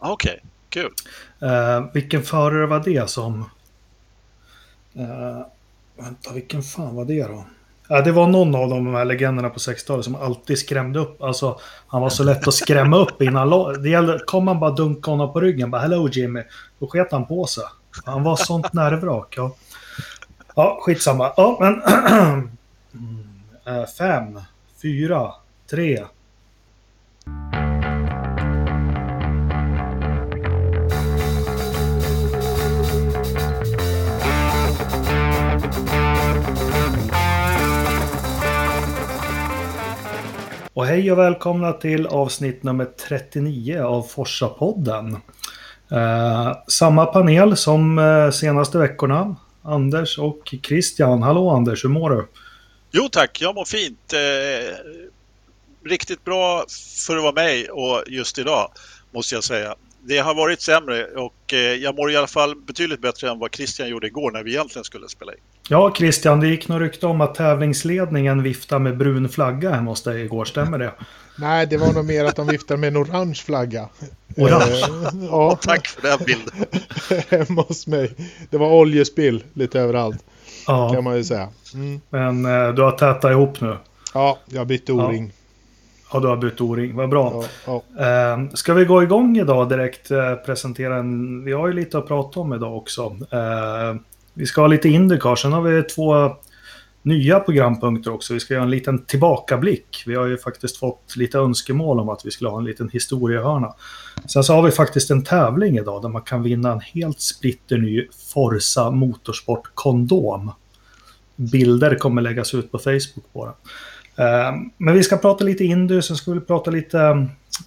Okej, okay. kul. Uh, vilken förare var det som... Uh, vänta, vilken fan var det då? Ja, det var någon av de här legenderna på 60-talet som alltid skrämde upp. Alltså, han var så lätt att skrämma upp innan. Det gällde, kom man bara dunka honom på ryggen, bara “Hello Jimmy”, då sket han på sig. Han var sånt nervvrak. Ja. ja, skitsamma. Ja, men... Mm, eh, fem, fyra, tre, Och hej och välkomna till avsnitt nummer 39 av Forsa-podden. Eh, samma panel som eh, senaste veckorna. Anders och Christian. Hallå Anders, hur mår du? Jo tack, jag mår fint. Eh, riktigt bra för att vara mig och just idag måste jag säga. Det har varit sämre och eh, jag mår i alla fall betydligt bättre än vad Christian gjorde igår när vi egentligen skulle spela in. Ja, Christian, det gick nog rykte om att tävlingsledningen viftade med brun flagga hemma hos dig igår, stämmer det? Nej, det var nog mer att de viftade med en orange flagga. Orange? Eh, ja. Tack för den bilden. hemma hos mig. Det var oljespill lite överallt. Ja. Kan man ju säga. Mm. Men eh, du har tätat ihop nu? Ja, jag bytte o-ring. Ja. Ja, du har bytt o-ring. Vad bra. Ja, ja. Eh, ska vi gå igång idag direkt? Eh, presentera en... Vi har ju lite att prata om idag också. Vi ska ha lite Indycar. Sen har vi två nya programpunkter också. Vi ska göra en liten tillbakablick. Vi har ju faktiskt fått lite önskemål om att vi skulle ha en liten historiehörna. Sen så har vi faktiskt en tävling idag där man kan vinna en helt splitterny Forza Motorsport kondom. Bilder kommer läggas ut på Facebook på den. Ehm, men vi ska prata lite Indy, sen ska vi prata lite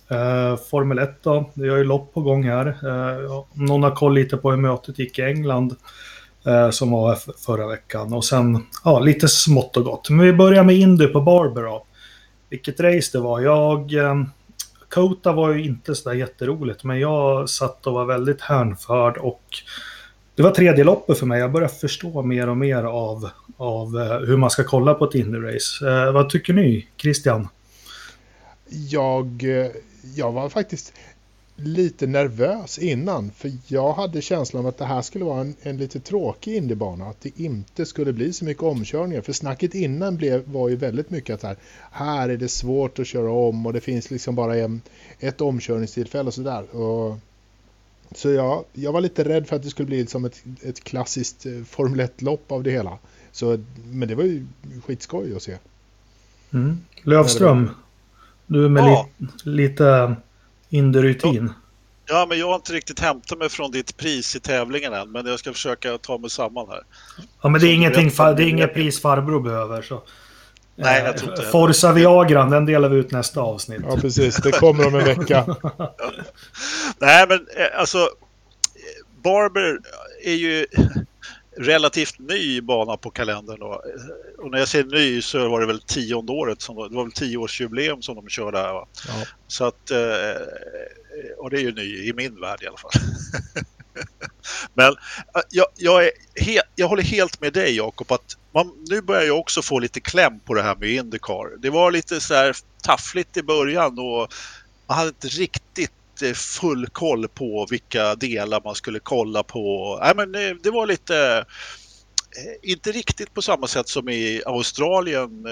eh, Formel 1 då. Vi har ju lopp på gång här. Eh, om någon har koll lite på hur mötet gick i England eh, som var förra veckan. Och sen ja, lite smått och gott. Men vi börjar med Indy på Barber då. Vilket race det var. Jag... Eh, Kota var ju inte sådär jätteroligt, men jag satt och var väldigt hänförd och det var tredje loppet för mig. Jag börjar förstå mer och mer av, av eh, hur man ska kolla på ett Indy-race. Eh, vad tycker ni, Christian? Jag, eh, jag var faktiskt lite nervös innan. För jag hade känslan av att det här skulle vara en, en lite tråkig Indybana. Att det inte skulle bli så mycket omkörningar. För snacket innan blev, var ju väldigt mycket att här, här är det svårt att köra om och det finns liksom bara en, ett omkörningstillfälle och sådär. Och så jag, jag var lite rädd för att det skulle bli som ett, ett klassiskt eh, Formel 1-lopp av det hela. Så, men det var ju skitskoj att se. Mm. Lövström, du är med ja. li, lite Indy-rutin. Ja, men jag har inte riktigt hämtat mig från ditt pris i tävlingen än, men jag ska försöka ta mig samman här. Ja, men det är, ingenting, det är inget pris farbror behöver. Så. Nej, jag tror inte Forza Viagran, den delar vi ut nästa avsnitt. Ja, precis. Det kommer om en vecka. Nej, men eh, alltså Barber är ju relativt ny bana på kalendern. Då. Och när jag säger ny så var det väl tionde året, som, det var väl tioårsjubileum som de körde här. Ja. Så att, eh, och det är ju ny i min värld i alla fall. Men äh, jag, jag, är he, jag håller helt med dig Jakob att man, nu börjar jag också få lite kläm på det här med Indycar. Det var lite så här taffligt i början och man hade inte riktigt inte full koll på vilka delar man skulle kolla på. Nej, men eh, det, var lite, eh, inte riktigt på samma sätt som i Australien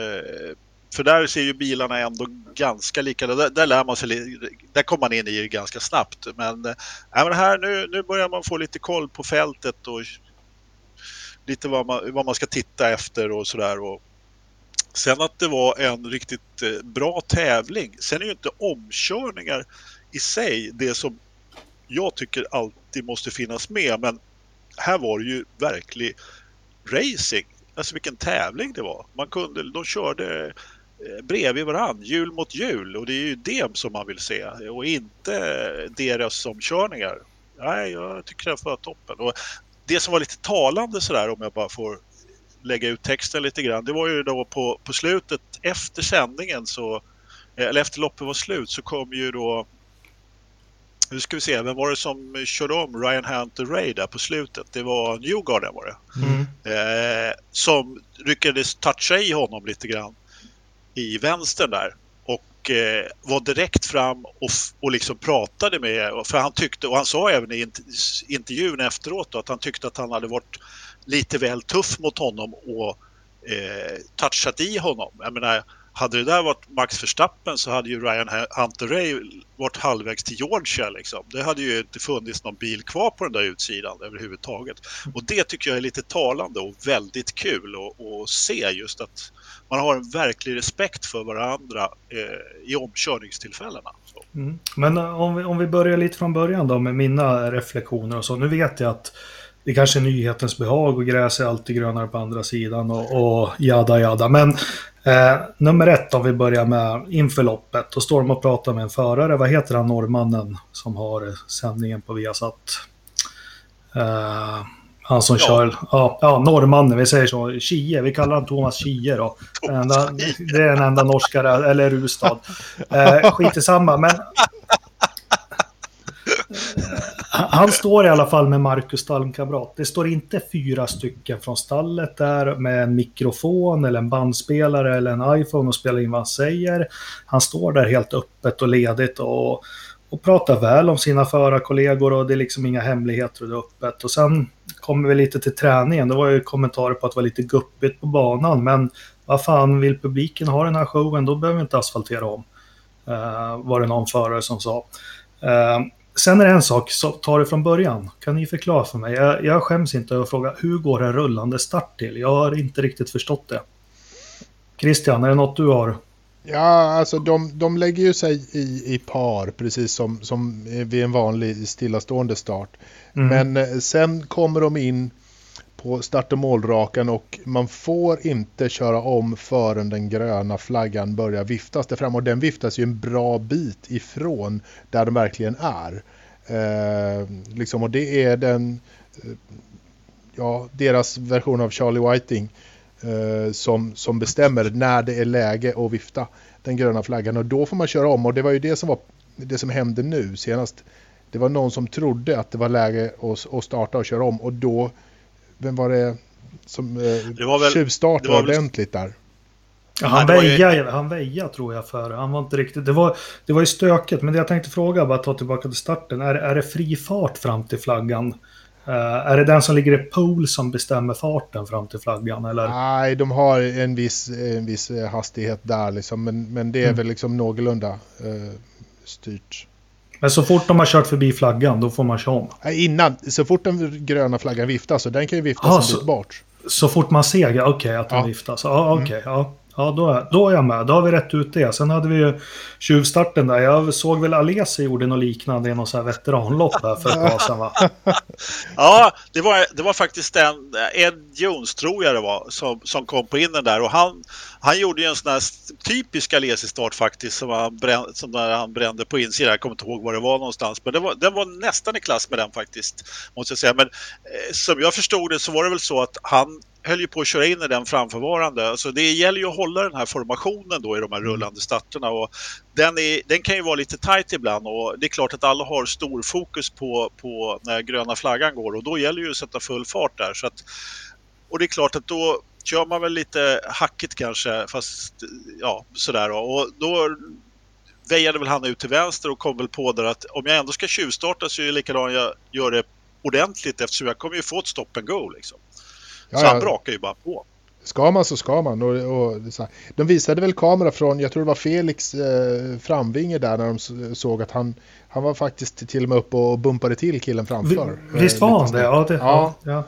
för där ser ju bilarna ändå ganska lika. Där, där lär man sig, där kommer man in i det ganska snabbt. Men, nej, men här nu, nu börjar man få lite koll på fältet och lite vad man, vad man ska titta efter och sådär. Sen att det var en riktigt bra tävling. Sen är ju inte omkörningar i sig det som jag tycker alltid måste finnas med. Men här var det ju verklig racing. Alltså vilken tävling det var. Man kunde, de körde eh, bredvid varann, hjul mot hjul och det är ju det som man vill se och inte deras omkörningar. Nej, jag tycker det var toppen. Och det som var lite talande sådär om jag bara får lägga ut texten lite grann, det var ju då på, på slutet efter sändningen så, eh, eller efter loppet var slut så kom ju då nu ska vi se, vem var det som körde om Ryan Hunter Ray där på slutet? Det var Newgarden var det. Mm. Eh, som lyckades toucha i honom lite grann i vänster där. Och och eh, var direkt fram och, och liksom pratade med, för han tyckte, och han sa även i intervjun efteråt då, att han tyckte att han hade varit lite väl tuff mot honom och eh, touchat i honom. Jag menar, hade det där varit Max Verstappen så hade ju Ryan Hunter Ray varit halvvägs till Georgia. Liksom. Det hade ju inte funnits någon bil kvar på den där utsidan överhuvudtaget. Och det tycker jag är lite talande och väldigt kul att se just att man har en verklig respekt för varandra eh, i omkörningstillfällena. Mm. Men eh, om vi, om vi börjar lite från början då med mina reflektioner och så. Nu vet jag att det kanske är nyhetens behag och gräs är alltid grönare på andra sidan och, och jada jada. Men eh, nummer ett om vi börjar med inför loppet. Då står de och pratar med en förare. Vad heter han norrmannen som har sändningen på Viasat? Eh, han som ja. kör, ja, ja, norrmannen, vi säger så, Kie, vi kallar honom Thomas Kie då. Enda, det är den enda norska, eller Rustad. Eh, skit i samma, men han står i alla fall med Marcus stallkamrat. Det står inte fyra stycken från stallet där med en mikrofon eller en bandspelare eller en iPhone och spelar in vad han säger. Han står där helt öppet och ledigt och, och pratar väl om sina förarkollegor och det är liksom inga hemligheter och det är öppet. Och sen kommer vi lite till träningen. Det var ju kommentarer på att det var lite guppigt på banan men vad fan vill publiken ha den här showen då behöver vi inte asfaltera om. Eh, uh, var det någon förare som sa. Uh, Sen är det en sak, så ta det från början. Kan ni förklara för mig? Jag, jag skäms inte över att fråga, hur går en rullande start till? Jag har inte riktigt förstått det. Christian, är det något du har? Ja, alltså de, de lägger ju sig i, i par, precis som, som vid en vanlig stillastående start. Mm. Men eh, sen kommer de in på start och målrakan och man får inte köra om förrän den gröna flaggan börjar viftas där fram och den viftas ju en bra bit ifrån där de verkligen är. Eh, liksom, och det är den, eh, ja, deras version av Charlie Whiting eh, som, som bestämmer när det är läge att vifta den gröna flaggan och då får man köra om och det var ju det som var det som hände nu senast. Det var någon som trodde att det var läge att, att starta och köra om och då vem var det som eh, det var väl, tjuvstartade väl... ordentligt där? Ja, han väjade, han väjade tror jag för Han var inte riktigt... Det var, det var ju stökigt, men det jag tänkte fråga, bara ta tillbaka till starten. Är, är det fri fart fram till flaggan? Uh, är det den som ligger i pool som bestämmer farten fram till flaggan? Eller? Nej, de har en viss, en viss eh, hastighet där, liksom, men, men det är mm. väl liksom någorlunda uh, styrt. Men så fort de har kört förbi flaggan, då får man köra om? Innan, så fort den gröna flaggan viftas, så den kan ju viftas ah, så, bort. Så fort man ser, okej, okay, att den ja. viftas. Okej, okay, mm. ja. Ja, då är, då är jag med. Då har vi rätt ut det. Sen hade vi ju tjuvstarten där. Jag såg väl Alesi gjorde något liknande i något så här veteranlopp här för ett tag sedan va? ja, det var, det var faktiskt en, Ed Jones tror jag det var, som, som kom på in den där. Och han, han gjorde ju en sån här typisk Alesi-start faktiskt som, han brände, som där han brände på insidan. Jag kommer inte ihåg var det var någonstans. Men det var, den var nästan i klass med den faktiskt, måste jag säga. Men eh, som jag förstod det så var det väl så att han höll ju på att köra in i den framförvarande. Alltså det gäller ju att hålla den här formationen då i de här mm. rullande starterna och den, är, den kan ju vara lite tight ibland och det är klart att alla har stor fokus på, på när gröna flaggan går och då gäller ju att sätta full fart där. Så att, och det är klart att då kör man väl lite hackigt kanske, fast ja sådär då. och då väjade väl han ut till vänster och kom väl på där att om jag ändå ska tjuvstarta så är det likadant jag gör det ordentligt eftersom jag kommer ju få ett stop and go liksom. Ja, så han brakar ju bara på. Ska man så ska man. Och, och de visade väl kamera från, jag tror det var Felix eh, framvinge där när de såg att han, han var faktiskt till och med uppe och bumpade till killen framför. Visst var han det? Ja, det ja. ja.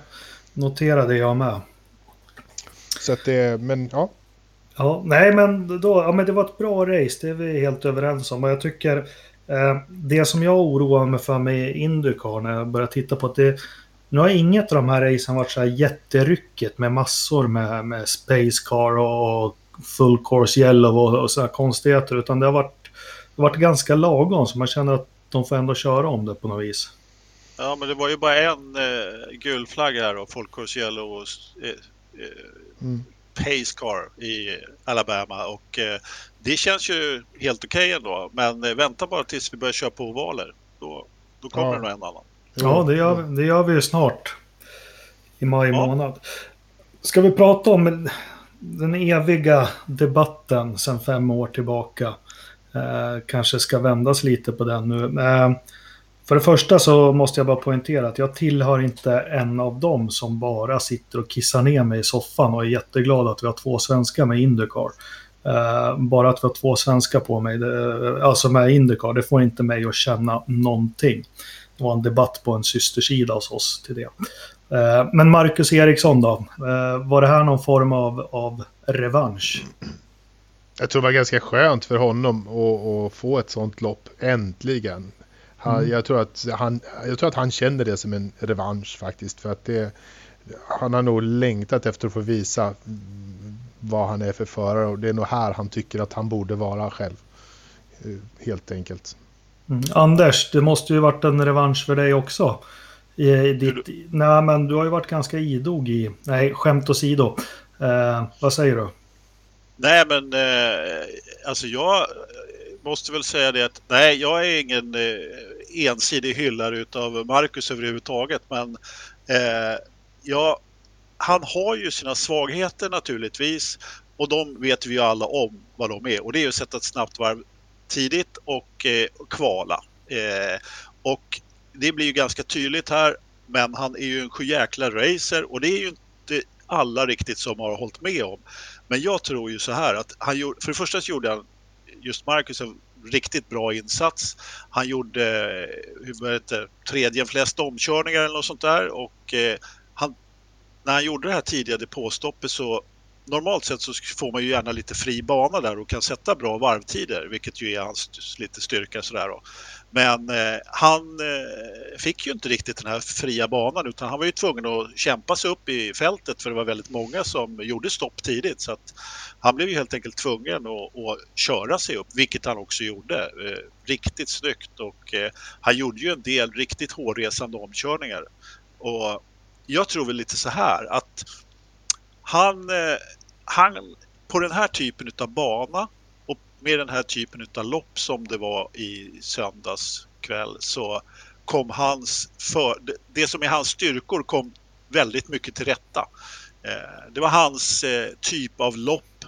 noterade jag med. Så att det, men ja. Ja, nej men då, ja men det var ett bra race, det är vi helt överens om. Och jag tycker eh, det som jag oroar mig för med Indycar när jag börjar titta på att det nu har inget av de här racen varit så här jätteryckigt med massor med, med Space Car och Full Course Yellow och, och sådana konstigheter. Utan det har, varit, det har varit ganska lagom så man känner att de får ändå köra om det på något vis. Ja, men det var ju bara en eh, gul flagg här då, Full Course Yellow och eh, eh, mm. Pace Car i Alabama och eh, det känns ju helt okej okay ändå. Men eh, vänta bara tills vi börjar köra på ovaler. Då, då kommer ja. det nog en annan. Ja, det gör, det gör vi ju snart. I maj ja. månad. Ska vi prata om den eviga debatten sedan fem år tillbaka. Eh, kanske ska vändas lite på den nu. Eh, för det första så måste jag bara poängtera att jag tillhör inte en av dem som bara sitter och kissar ner mig i soffan och är jätteglad att vi har två svenskar med Indycar. Uh, bara att vi har två svenskar på mig, det, alltså med Indycar, det får inte mig att känna någonting. Det var en debatt på en systersida hos oss till det. Uh, men Marcus Eriksson då, uh, var det här någon form av, av revansch? Jag tror det var ganska skönt för honom att, att få ett sånt lopp, äntligen. Han, mm. jag, tror att han, jag tror att han känner det som en revansch faktiskt. För att det, han har nog längtat efter att få visa vad han är för förare och det är nog här han tycker att han borde vara själv. Eh, helt enkelt. Mm. Anders, det måste ju varit en revansch för dig också. I, ditt, nej, men du har ju varit ganska idog i... Nej, skämt åsido. Eh, vad säger du? Nej, men eh, alltså jag måste väl säga det att nej, jag är ingen eh, ensidig hyllare utav Marcus överhuvudtaget, men eh, ja, han har ju sina svagheter naturligtvis och de vet vi ju alla om vad de är och det är ju att sätta ett snabbt varv tidigt och eh, kvala. Eh, och det blir ju ganska tydligt här, men han är ju en sjujäkla racer och det är ju inte alla riktigt som har hållit med om. Men jag tror ju så här att han gjorde, för det första så gjorde han just Marcus en riktigt bra insats. Han gjorde eh, hur heter, tredje flest omkörningar eller något sånt där och eh, han, när han gjorde det här tidiga depåstoppet så normalt sett så får man ju gärna lite fri bana där och kan sätta bra varvtider, vilket ju är hans lite styrka sådär då. Men eh, han eh, fick ju inte riktigt den här fria banan utan han var ju tvungen att kämpa sig upp i fältet för det var väldigt många som gjorde stopp tidigt så att han blev ju helt enkelt tvungen att, att köra sig upp, vilket han också gjorde. Eh, riktigt snyggt och eh, han gjorde ju en del riktigt hårresande omkörningar. Och jag tror väl lite så här att han, eh, han på den här typen av bana och med den här typen av lopp som det var i söndags kväll så kom hans för, det som är hans styrkor kom väldigt mycket till rätta. Eh, det var hans eh, typ av lopp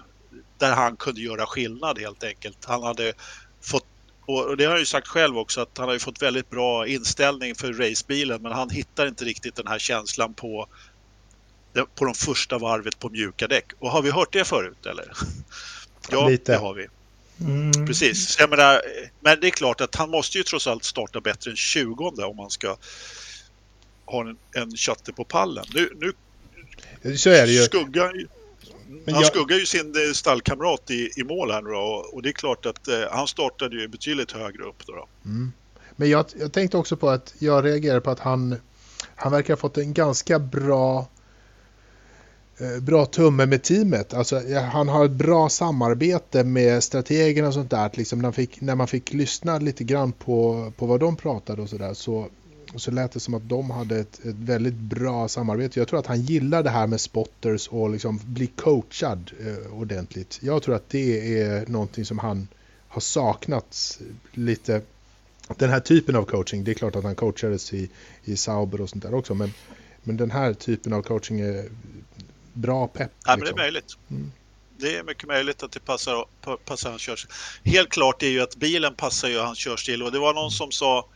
där han kunde göra skillnad helt enkelt. Han hade fått och det har han ju sagt själv också att han har fått väldigt bra inställning för racebilen men han hittar inte riktigt den här känslan på på de första varvet på mjuka däck. Och har vi hört det förut eller? Ja, Lite. det har vi. Mm. Precis. Jag menar, men det är klart att han måste ju trots allt starta bättre än 20 om man ska ha en, en chatte på pallen. Nu, nu Så är det ju. Skuggar, men han jag... skuggar ju sin eh, stallkamrat i, i mål här nu då, och, och det är klart att eh, han startade ju betydligt högre upp. Då, då. Mm. Men jag, jag tänkte också på att jag reagerar på att han, han verkar ha fått en ganska bra Eh, bra tumme med teamet. Alltså, han har ett bra samarbete med strategerna och sånt där. Liksom när, man fick, när man fick lyssna lite grann på, på vad de pratade och sådär så, så lät det som att de hade ett, ett, väldigt bra samarbete. Jag tror att han gillar det här med spotters och liksom bli coachad eh, ordentligt. Jag tror att det är någonting som han har saknat lite. Den här typen av coaching, det är klart att han coachades i, i Sauber och sånt där också, men, men den här typen av coaching är bra pepp. Ja, men det är liksom. möjligt. Mm. Det är mycket möjligt att det passar, passar hans körstil. Helt klart är ju att bilen passar ju hans körstil och det var någon som sa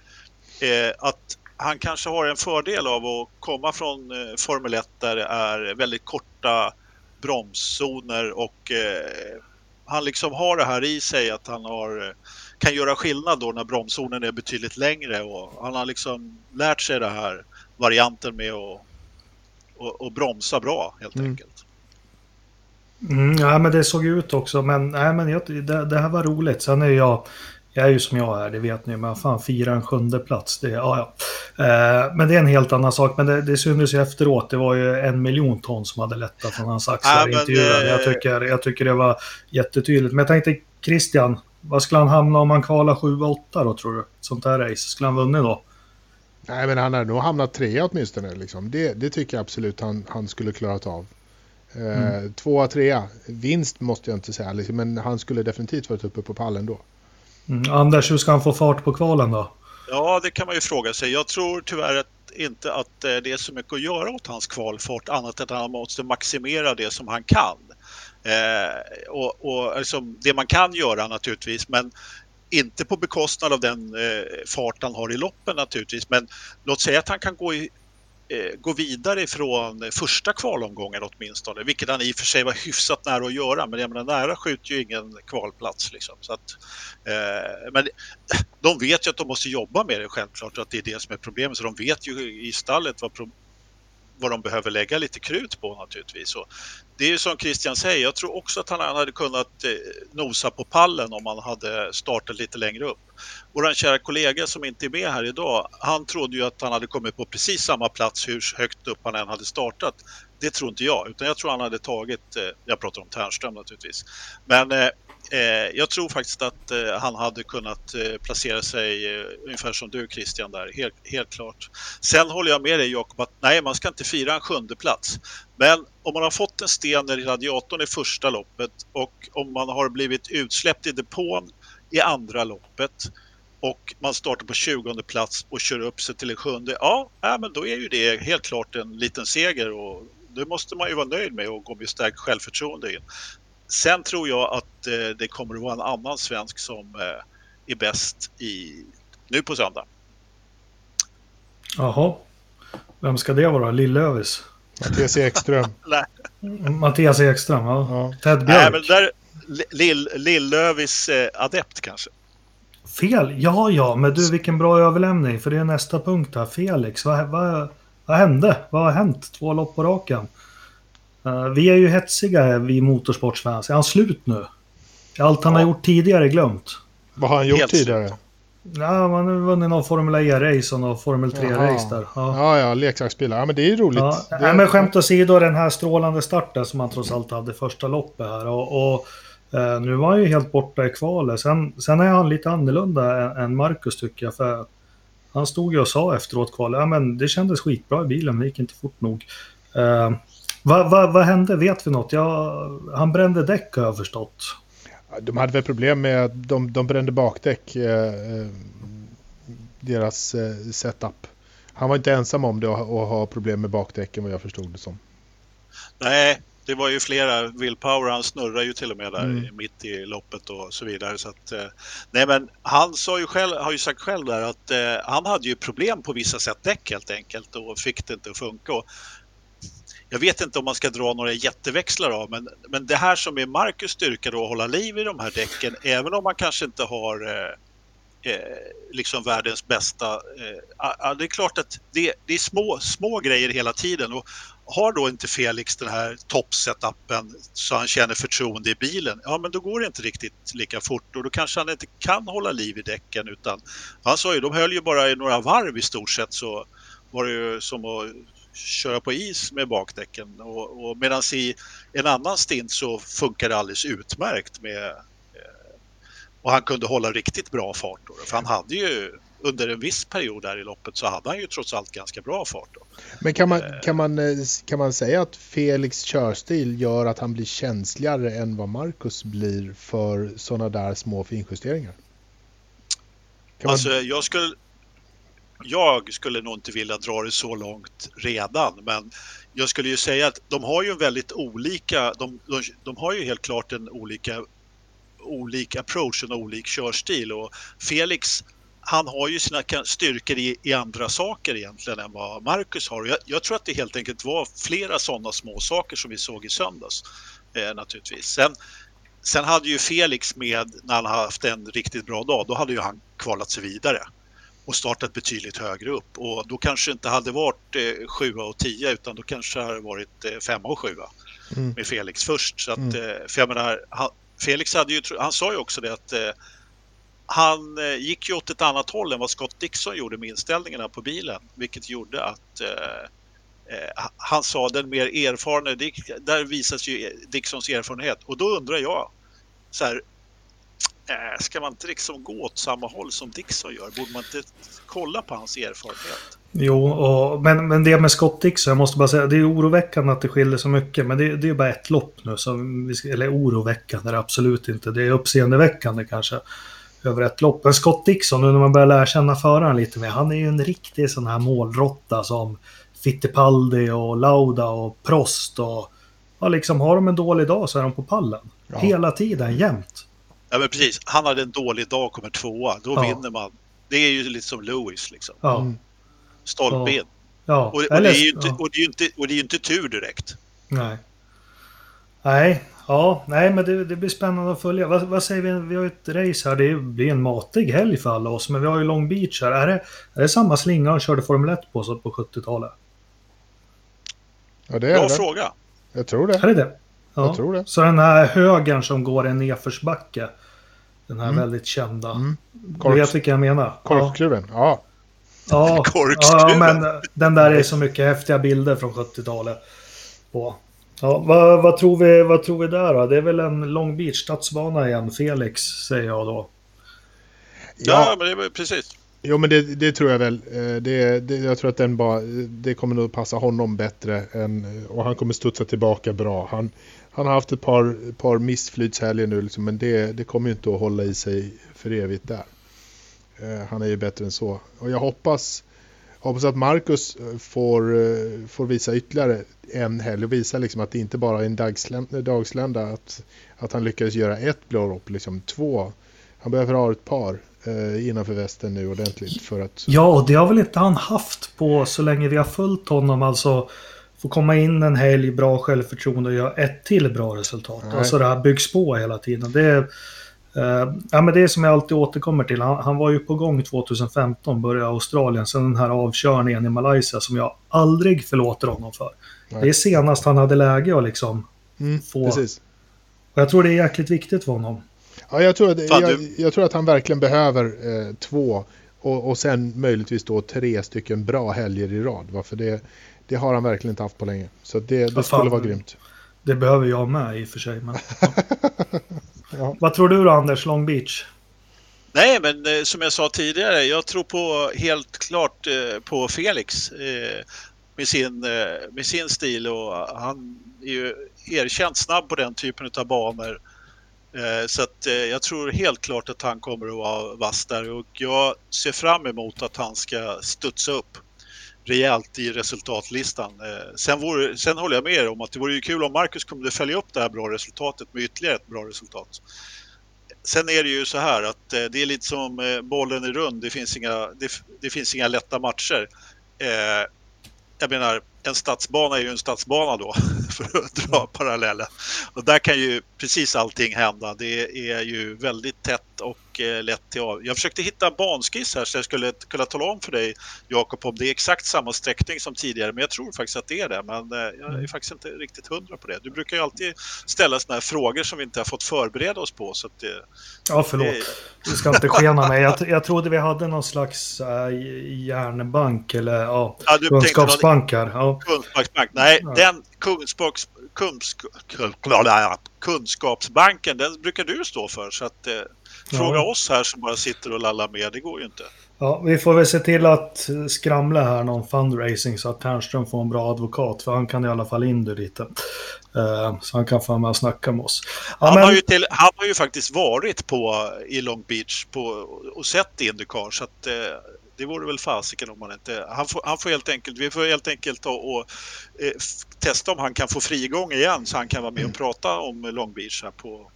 eh, att han kanske har en fördel av att komma från eh, Formel 1 där det är väldigt korta bromszoner och eh, han liksom har det här i sig att han har, eh, kan göra skillnad då när bromszonen är betydligt längre och han har liksom lärt sig det här varianten med att och, och bromsa bra helt mm. enkelt. Mm, ja, men det såg ut också. Men, nej, men jag, det, det, här var roligt. Sen är jag, jag är ju som jag är, det vet ni. Men fan, fira en sjunde plats. Det, ja, ja. Eh, men det är en helt annan sak. Men det, det syntes ju efteråt. Det var ju en miljon ton som hade lättat från hans axlar ja, intervjun. Jag, tycker, jag tycker det var jättetydligt. Men jag tänkte, Christian, vad skulle han hamna om han kvalar 7-8 då tror du? Sånt här race. Skulle han vunnit då? Nej, men han har nog hamnat trea åtminstone. Liksom. Det, det tycker jag absolut han, han skulle klarat av. Eh, mm. Tvåa, trea. Vinst måste jag inte säga, liksom, men han skulle definitivt varit uppe på pallen då. Mm. Anders, hur ska han få fart på kvalen då? Ja, det kan man ju fråga sig. Jag tror tyvärr att, inte att eh, det är så mycket att göra åt hans kvalfart annat än att han måste maximera det som han kan. Eh, och, och liksom, det man kan göra naturligtvis, men inte på bekostnad av den eh, fart han har i loppen naturligtvis. Men låt säga att han kan gå i, Eh, gå vidare från första kvalomgången åtminstone, vilket han i och för sig var hyfsat nära att göra, men jag menar, nära skjuter ju ingen kvalplats. Liksom. Så att, eh, men de vet ju att de måste jobba med det självklart, att det är det som är problemet, så de vet ju i stallet vad, vad de behöver lägga lite krut på naturligtvis. Och det är ju som Christian säger, jag tror också att han hade kunnat eh, nosa på pallen om han hade startat lite längre upp. Vår kära kollega som inte är med här idag, han trodde ju att han hade kommit på precis samma plats hur högt upp han än hade startat. Det tror inte jag, utan jag tror han hade tagit, eh, jag pratar om Tärnström naturligtvis, men eh, eh, jag tror faktiskt att eh, han hade kunnat eh, placera sig eh, ungefär som du Christian där, helt, helt klart. Sen håller jag med dig Jakob att nej, man ska inte fira en sjunde plats. Men om man har fått en sten i radiatorn i första loppet och om man har blivit utsläppt i depån i andra loppet och man startar på 20 plats och kör upp sig till en sjunde, ja, äh, men då är ju det helt klart en liten seger och det måste man ju vara nöjd med och gå med stärkt självförtroende in. Sen tror jag att eh, det kommer att vara en annan svensk som eh, är bäst i, nu på söndag. Jaha. Vem ska det vara? Lillövis? Mattias Ekström. Mattias Ekström, ja. ja. Ted Björk. Nej, men där, Lill, Lillövis eh, adept kanske. Fel? Ja, ja, men du vilken bra överlämning. För det är nästa punkt här. Felix, vad, vad, vad hände? Vad har hänt? Två lopp på raken. Uh, vi är ju hetsiga vi motorsportsfans. Är han slut nu? Allt han ja. har gjort tidigare glömt. Vad har han gjort Helt tidigare? Slut. Ja, man har vunnit någon Formel E-race och någon Formel 3-race där. Ja, ja, ja leksaksbilar. Ja, men det är ju roligt. Ja. Det... Ja, men skämt åsido, den här strålande starten som han trots allt hade första loppet här. Och, och eh, nu var han ju helt borta i kvalet. Sen, sen är han lite annorlunda än, än Marcus tycker jag. För han stod ju och sa efteråt kvalet, ja men det kändes skitbra i bilen, men det gick inte fort nog. Eh, vad va, va hände? Vet vi något? Ja, han brände däck har jag förstått. De hade väl problem med att de, de brände bakdäck, eh, eh, deras eh, setup. Han var inte ensam om det och, och ha problem med bakdäcken vad jag förstod det som. Nej, det var ju flera. Will Power han snurrar ju till och med där mm. mitt i loppet och så vidare. Så att, eh, nej men han sa ju själv, har ju sagt själv där att eh, han hade ju problem på vissa sätt däck helt enkelt och fick det inte att funka. Och jag vet inte om man ska dra några jätteväxlar av, men, men det här som är Marcus styrka då, att hålla liv i de här däcken, även om man kanske inte har eh, eh, liksom världens bästa. Eh, det är klart att det, det, är små, små grejer hela tiden och har då inte Felix den här toppsetupen så han känner förtroende i bilen, ja men då går det inte riktigt lika fort och då kanske han inte kan hålla liv i däcken utan han sa ju, de höll ju bara i några varv i stort sett så var det ju som att köra på is med bakdäcken. Och, och medan i en annan stint så funkar det alldeles utmärkt med eh, och han kunde hålla riktigt bra fart. Då, för han hade ju under en viss period där i loppet så hade han ju trots allt ganska bra fart. Då. Men kan man, eh. kan, man, eh, kan man säga att Felix körstil gör att han blir känsligare än vad Marcus blir för sådana där små finjusteringar? Kan alltså, man... jag skulle jag skulle nog inte vilja dra det så långt redan, men jag skulle ju säga att de har ju väldigt olika, de, de, de har ju helt klart en olika, olika approach, en olik körstil och Felix han har ju sina styrkor i, i, andra saker egentligen än vad Marcus har. Jag, jag, tror att det helt enkelt var flera sådana små saker som vi såg i söndags eh, naturligtvis. Sen, sen hade ju Felix med, när han haft en riktigt bra dag, då hade ju han kvalat sig vidare och startat betydligt högre upp och då kanske inte hade varit eh, 7 och 10 utan då kanske det hade varit eh, 5 och 7 mm. med Felix först. Så att, mm. eh, för jag menar, han, Felix hade ju, han sa ju också det att eh, han eh, gick ju åt ett annat håll än vad Scott Dixon gjorde med inställningarna på bilen, vilket gjorde att eh, han sa den mer erfarna, där visas ju Dixons erfarenhet och då undrar jag så här, äh, ska man inte liksom gå åt samma håll som Dixon gör? Borde man inte kolla på hans erfarenhet? Jo, och, men, men det med Scott Dixon, jag måste bara säga, det är oroväckande att det skiljer så mycket, men det, det är bara ett lopp nu. Så vi, eller oroväckande, det är absolut inte. Det är uppseendeväckande kanske över ett lopp. Men Scott Dixon, nu när man börjar lära känna föraren lite mer, han är ju en riktig sån här målrotta som Fittipaldi och Lauda och Prost och har liksom, har de en dålig dag så är de på pallen. Ja. Hela tiden, jämt. Ja men precis, han hade en dålig dag och kommer tvåa, då ja. vinner man. Det är ju lite som Lewis liksom. Ja. Mm. Stolpe in. Ja. Och, och, det är ju inte, och, det är inte, och det är ju inte tur direkt. Nej. Nej, ja, nej men det, det blir spännande att följa. Vad, vad, säger vi? Vi har ett race här. Det blir en matig helg för alla oss. Men vi har ju Long Beach här. Är det, är det samma slinga han körde Formel 1 på så på 70-talet? Ja, det är Bra det. fråga. Jag tror det. Är det det? Ja. Jag tror det. Så den här högern som går en nedförsbacke. Den här mm. väldigt kända. Mm. Korks, du vet vilka jag menar? Korkskruven, ja. Ja, ja, men den där är så mycket häftiga bilder från 70-talet. På. Ja, vad, vad, tror vi, vad tror vi där då? Det är väl en Long Beach stadsbana igen, Felix, säger jag då. Ja, ja men det är precis. Jo, men det, det, tror jag väl. Eh, det, det, jag tror att den bara, det kommer nog passa honom bättre. Än, och han kommer studsa tillbaka bra. Han, han har haft ett par, par missflytshelger nu, liksom, men det, det kommer ju inte att hålla i sig för evigt där. Eh, han är ju bättre än så. Och jag hoppas, hoppas att Marcus eh, får, eh, får visa ytterligare en helg och visa liksom att det inte bara är en dagslända. Att, att han lyckades göra ett blåropp, liksom två. Han behöver ha ett par eh, innanför västen nu ordentligt för att... Ja, och det har väl inte han haft på så länge vi har följt honom. Alltså få komma in en helg, bra självförtroende och göra ett till bra resultat. Nej. Alltså det här byggs på hela tiden. Det är, Uh, ja, men det är som jag alltid återkommer till. Han, han, var ju på gång 2015, började Australien. Sen den här avkörningen i Malaysia som jag aldrig förlåter honom för. Nej. Det är senast han hade läge att liksom mm, få... Precis. Och jag tror det är jäkligt viktigt för honom. Ja, jag tror att, jag, jag tror att han verkligen behöver eh, två och, och sen möjligtvis då tre stycken bra helger i rad. För det, det har han verkligen inte haft på länge. Så det, det skulle vara grymt. Det behöver jag med i och för sig. Men, ja. Ja. Vad tror du då Anders, Long Beach? Nej, men eh, som jag sa tidigare, jag tror på helt klart eh, på Felix eh, med, sin, eh, med sin stil och han är ju erkänt snabb på den typen av banor. Eh, så att, eh, jag tror helt klart att han kommer att vara vass där och jag ser fram emot att han ska studsa upp rejält i resultatlistan. Sen, vore, sen håller jag med er om att det vore ju kul om Marcus kunde följa upp det här bra resultatet med ytterligare ett bra resultat. Sen är det ju så här att det är lite som bollen är rund, det finns inga, det, det finns inga lätta matcher. Jag menar, en stadsbana är ju en stadsbana då, för att dra parallellen. Och där kan ju precis allting hända. Det är ju väldigt tätt och eh, lätt till av. Jag försökte hitta en banskiss här så jag skulle kunna tala om för dig, Jakob, om det är exakt samma sträckning som tidigare. Men jag tror faktiskt att det är det. Men eh, jag är mm. faktiskt inte riktigt hundra på det. Du brukar ju alltid ställa sådana här frågor som vi inte har fått förbereda oss på. Så att det, ja, förlåt. Det... Du ska inte skena mig. Jag, jag trodde vi hade någon slags äh, järnbank eller ja, ja kunskapsbankar. Ja. Kunskapsbank. Nej, ja. den kunskaps, kunsk, kunskapsbanken, den brukar du stå för. Så att, eh, fråga ja. oss här som bara sitter och lallar med, det går ju inte. Ja, vi får väl se till att skramla här någon fundraising så att Ternström får en bra advokat. För han kan i alla fall in det lite. Uh, så han kan få med och snacka med oss. Ja, han, men... har ju till, han har ju faktiskt varit på, i Long Beach på, och sett Indycar. Så att, uh, det vore väl fasiken om man inte... Han får, han får helt enkelt, vi får helt enkelt ta och eh, testa om han kan få frigång igen så han kan vara med och mm. prata om Long Beach här på,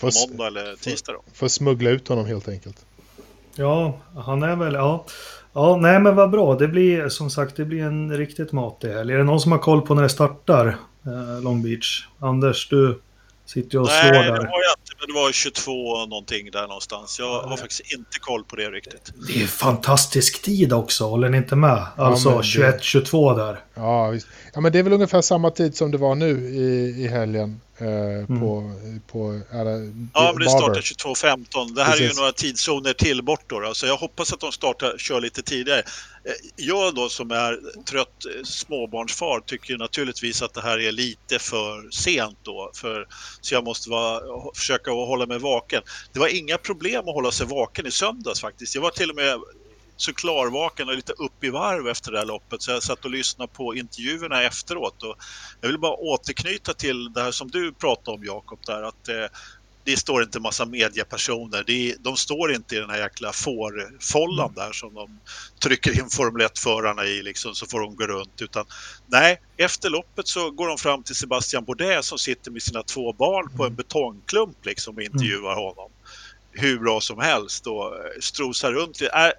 på måndag eller tisdag. Då. Får smuggla ut honom helt enkelt. Ja, han är väl... Ja. Ja, nej men vad bra. Det blir som sagt det blir en riktigt matig helg. Är det någon som har koll på när det startar eh, Long Beach? Anders, du sitter ju och slår där. Nej, det har jag inte. Men det var 22 någonting där någonstans. Jag har faktiskt inte koll på det riktigt. Det är fantastisk tid också, håller ni inte med? Alltså ja, 21-22 där. Ja, visst. Ja, men det är väl ungefär samma tid som det var nu i, i helgen. Eh, mm. på, på alla, ja, men det startar 22.15. Det här Precis. är ju några tidszoner till bort då, då. Så jag hoppas att de startar, kör lite tidigare. Eh, jag då som är trött eh, småbarnsfar tycker naturligtvis att det här är lite för sent då. För, så jag måste vara, försöka hålla mig vaken. Det var inga problem att hålla sig vaken i söndags faktiskt. Jag var till och med så klarvaken och lite upp i varv efter det här loppet så jag satt och lyssnade på intervjuerna efteråt. Och jag vill bara återknyta till det här som du pratade om Jakob där att eh, det står inte massa mediepersoner. Det, de står inte i den här jäkla fårfållan mm. där som de trycker in Formel 1-förarna i liksom, så får de gå runt. Utan nej, efter loppet så går de fram till Sebastian Bourdais som sitter med sina två barn på en mm. betongklump liksom och intervjuar honom. Hur bra som helst och strosar runt. Äh,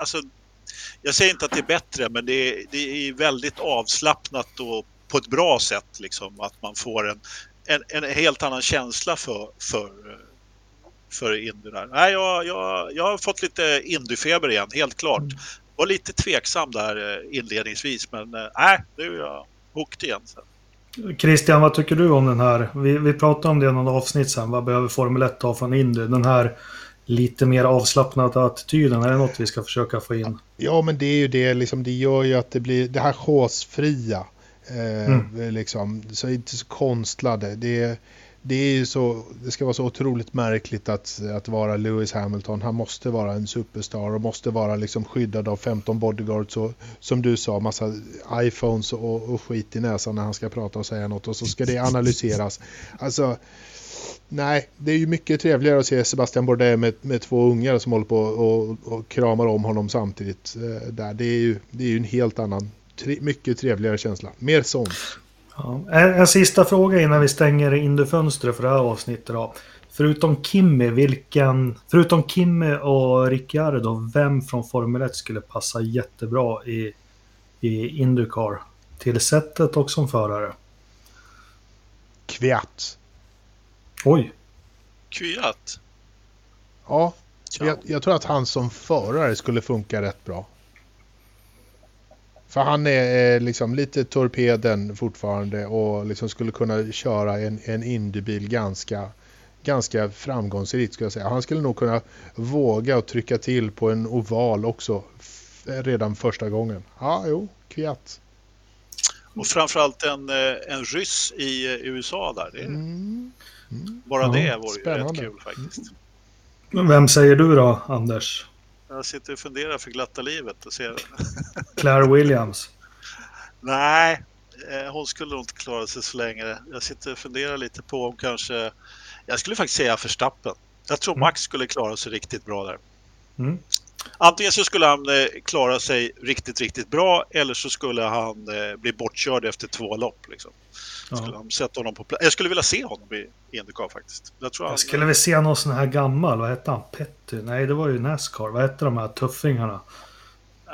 alltså, jag säger inte att det är bättre men det är, det är väldigt avslappnat och på ett bra sätt liksom att man får en, en, en helt annan känsla för, för, för där. Nej, jag, jag, jag har fått lite Indyfeber igen, helt klart. Mm. Var lite tveksam där eh, inledningsvis men eh, nej, nu är jag hooked igen. Christian, vad tycker du om den här? Vi, vi pratade om det i någon avsnitt sen. Vad behöver Formel 1 ha från Indy? Den här lite mer avslappnade attityden? Är det något vi ska försöka få in? Ja, men det är ju det. Liksom, det gör ju att det blir det här chosefria. Eh, mm. liksom, så inte så konstlade. Det, det, är så, det ska vara så otroligt märkligt att, att vara Lewis Hamilton. Han måste vara en superstar och måste vara liksom skyddad av 15 bodyguards och som du sa, massa iPhones och, och skit i näsan när han ska prata och säga något och så ska det analyseras. Alltså, Nej, det är ju mycket trevligare att se Sebastian Bourdais med, med två ungar som håller på och, och kramar om honom samtidigt. Eh, där. Det, är ju, det är ju en helt annan, tre, mycket trevligare känsla. Mer sånt. Ja, en, en, sista fråga innan vi stänger Indy-fönstret för det här avsnittet. Då. Förutom Kimmy, vilken, förutom Kimmy och Ricciardo, vem från Formel 1 skulle passa jättebra i, i Indycar? Till sättet och som förare? Kviat. Oj. Kviat? Ja, jag, jag, tror att han som förare skulle funka rätt bra. För han är liksom lite torpeden fortfarande och liksom skulle kunna köra en, en Indybil ganska, ganska framgångsrikt skulle jag säga. Han skulle nog kunna våga och trycka till på en oval också redan första gången. Ja, jo, Kviat. Och framförallt en, eh, en ryss i eh, USA där. Det, mm. Mm. Bara ja, det vore ju rätt kul faktiskt. Men vem säger du då, Anders? Jag sitter och funderar för glatta livet och ser... Claire Williams? Nej, eh, hon skulle nog inte klara sig så länge. Jag sitter och funderar lite på om kanske... Jag skulle faktiskt säga Verstappen. Jag tror mm. Max skulle klara sig riktigt bra där. Mm. Antingen så skulle han eh, klara sig riktigt, riktigt bra eller så skulle han eh, bli bortkörd efter två lopp. Liksom. Skulle han sätta honom på Jag skulle vilja se honom i Indycar faktiskt. Jag, tror jag han... skulle vilja se någon sån här gammal. Vad hette han? Petty? Nej, det var ju Nascar. Vad hette de här tuffingarna?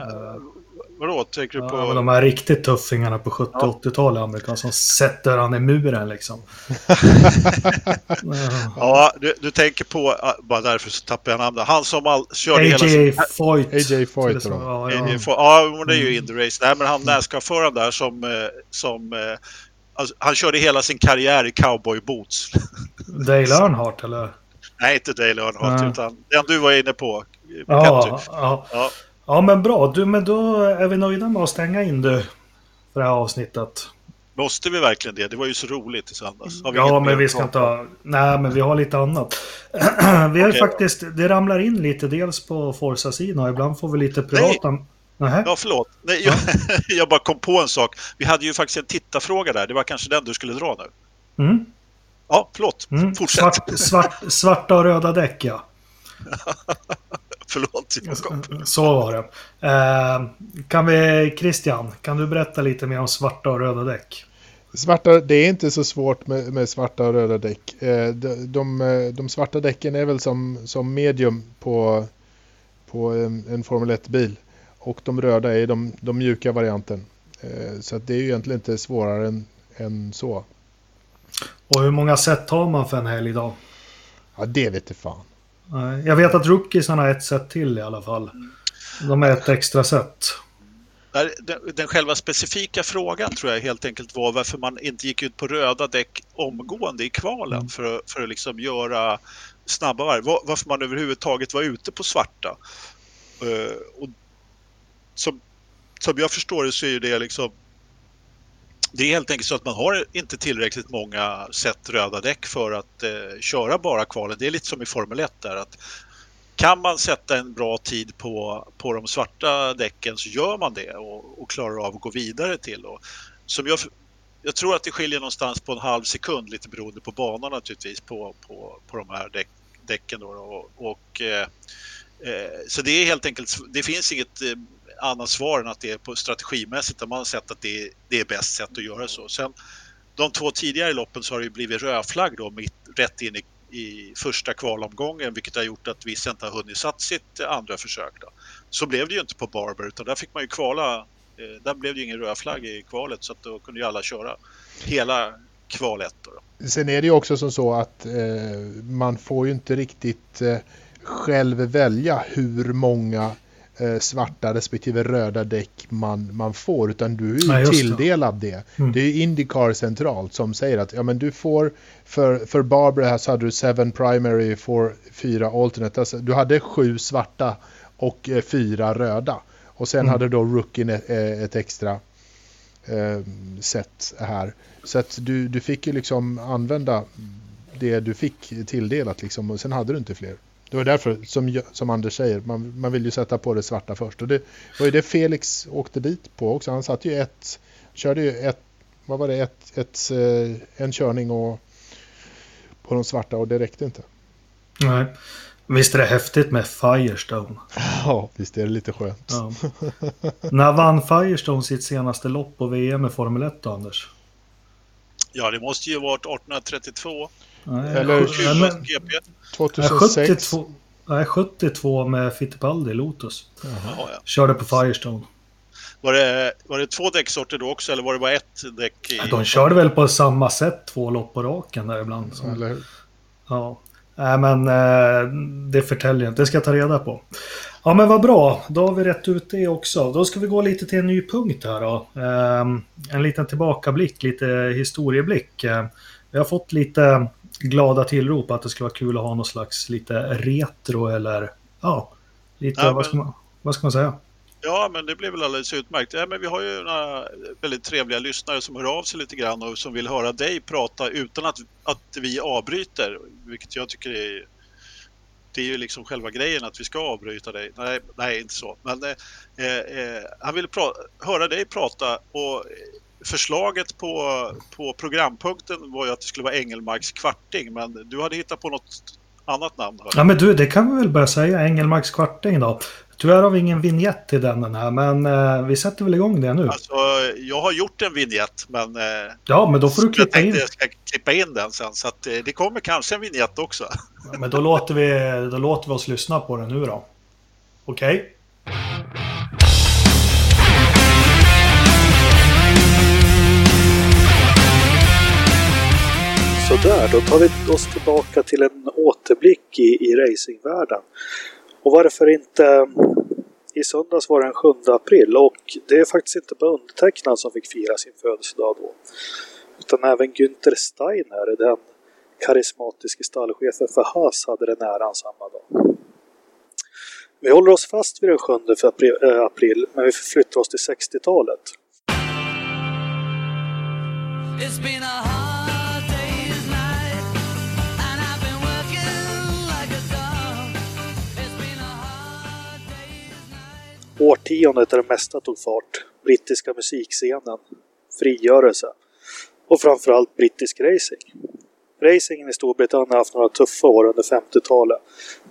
Uh, vadå, tänker du på? Ja, de här riktigt tuffingarna på 70 ja. 80-talet amerikaner som sätter han i muren liksom. ja, du, du, tänker på, bara därför så tappar jag namnet. Han som all, körde AJ hela sin... Foyt. AJ Foyt. Ja, ja. AJ Foyt. ja, det är ju in the race. Nej, men han mm. Nascar-föraren där som, eh, som eh, Alltså, han körde hela sin karriär i cowboyboots. Dale Earnhardt eller? Nej, inte Dale Earnhardt Nej. utan den du var inne på. Ja, ja. ja. Ja, men bra. Du, men då är vi nöjda med att stänga in du för det här avsnittet. Måste vi verkligen det? Det var ju så roligt i söndags. ja, men vi ska inte ha... Nej, men vi har lite annat. vi har okay. faktiskt... Det ramlar in lite dels på Forza-sidan och ibland får vi lite privata... Nej. Nähä. Ja, förlåt. Nej, jag, jag, bara kom på en sak. Vi hade ju faktiskt en tittarfråga där. Det var kanske den du skulle dra nu. Mm. Ja, förlåt. Mm. Fortsätt. Svart, svart, svarta och röda däck, ja. förlåt, Jakob. Så var det. Eh, kan vi, Christian, kan du berätta lite mer om svarta och röda däck? Svarta, det är inte så svårt med, med svarta och röda däck. Eh, de, de, de, svarta däcken är väl som, som medium på, på en, en Formel 1-bil. Och de röda är de, de mjuka varianten. Eh, så det är ju egentligen inte svårare än, än så. Och hur många set har man för en helg då? Ja, det vet jag fan. Jag vet att rookiesarna har ett set till i alla fall. De är ett extra set. Den, den själva specifika frågan tror jag helt enkelt var varför man inte gick ut på röda däck omgående i kvalen mm. för, för att liksom göra snabba varv. Varför man överhuvudtaget var ute på svarta. Uh, och som, som jag förstår det så är det liksom det är helt enkelt så att man har inte tillräckligt många set röda däck för att eh, köra bara kvalen. Det är lite som i Formel 1 där att kan man sätta en bra tid på, på de svarta däcken så gör man det och, och klarar av att gå vidare till. Och som jag, jag tror att det skiljer någonstans på en halv sekund lite beroende på banan naturligtvis på, på, på de här däck, däcken. Då, och, och eh, eh, så det är helt enkelt, det finns inget eh, annat svar än att det är på strategimässigt där man har sett att det är, det är bäst sätt att göra så. Sen de två tidigare loppen så har det blivit rödflagg då mitt, rätt in i, i första kvalomgången vilket har gjort att vissa inte har hunnit satt sitt andra försök. Då. Så blev det ju inte på Barber utan där fick man ju kvala eh, där blev det ju ingen rödflagg i kvalet så att då kunde ju alla köra hela kval 1. Sen är det ju också som så att eh, man får ju inte riktigt eh, själv välja hur många svarta respektive röda däck man, man får utan du är ju tilldelad det. det. Mm. Det är Indycar centralt som säger att ja, men du får för, för Barbara här så hade du 7 primary, får 4 alternate. Alltså, du hade sju svarta och eh, fyra röda. Och sen mm. hade då rookien ett, eh, ett extra eh, set här. Så att du, du fick ju liksom använda det du fick tilldelat liksom och sen hade du inte fler. Det var därför, som, som Anders säger, man, man vill ju sätta på det svarta först. Och det var ju det Felix åkte dit på också. Han satt ju ett, körde ju ett, vad var det, ett, ett, eh, en körning och, på de svarta och det räckte inte. Nej. Visst är det häftigt med Firestone? Ja, visst är det lite skönt. Ja. När vann Firestone sitt senaste lopp på VM med Formel 1 då, Anders? Ja, det måste ju varit 1832. Nej, Eller men, GP. 2006. 72, nej, 72 med Fittipaldi, Lotus. Jaha. Ja, Körde på Firestone. Var det, var det två däcksorter då också eller var det bara ett däck? I... de körde väl på samma sätt två lopp på raken där ibland. Så. Eller hur? Ja. Nej, men eh, det förtäljer jag inte. Det ska jag ta reda på. Ja, men vad bra. Då har vi rätt ut det också. Då ska vi gå lite till en ny punkt här då. Eh, en liten tillbakablick, lite historieblick. Eh, vi har fått lite glada tillrop att det skulle vara kul att ha någon slags lite retro eller ja, lite, ja, men... vad, ska man, vad ska man säga? Ja, men det blir väl alldeles utmärkt. Ja, men vi har ju några väldigt trevliga lyssnare som hör av sig lite grann och som vill höra dig prata utan att, att vi avbryter, vilket jag tycker är det är ju liksom själva grejen att vi ska avbryta dig. Nej, nej inte så. Men eh, eh, han ville höra dig prata och förslaget på, på programpunkten var ju att det skulle vara Engelmarks kvarting, men du hade hittat på något annat namn. Ja, men du, det kan vi väl börja säga, Engelmarks kvarting då. Tyvärr har vi ingen vignett till den här, men eh, vi sätter väl igång det nu. Alltså, jag har gjort en vignett, men... Eh, ja, men då får du klippa in. Jag ska klippa in den sen, så att, eh, det kommer kanske en vignett också. Ja, men då låter, vi, då låter vi oss lyssna på den nu då. Okej? Okay? Sådär, då tar vi oss tillbaka till en återblick i, i racingvärlden. Och varför inte... I söndags var det den 7 april och det är faktiskt inte bara undertecknad som fick fira sin födelsedag då. Utan även Günther Steiner, den karismatiske stallchefen för Haas, hade den äran samma dag. Vi håller oss fast vid den 7 eh, april, men vi förflyttar oss till 60-talet. Årtiondet där det mesta tog fart. Brittiska musikscenen. Frigörelse. Och framförallt brittisk racing. Racingen i Storbritannien har haft några tuffa år under 50-talet.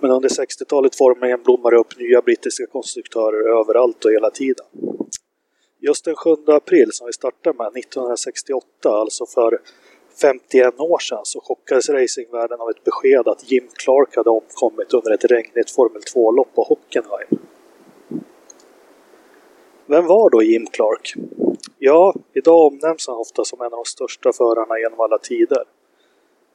Men under 60-talet formligen det upp nya brittiska konstruktörer överallt och hela tiden. Just den 7 april som vi startar med 1968, alltså för 51 år sedan, så chockades racingvärlden av ett besked att Jim Clark hade omkommit under ett regnigt Formel 2-lopp på Hockenheim. Vem var då Jim Clark? Ja, idag omnämns han ofta som en av de största förarna genom alla tider.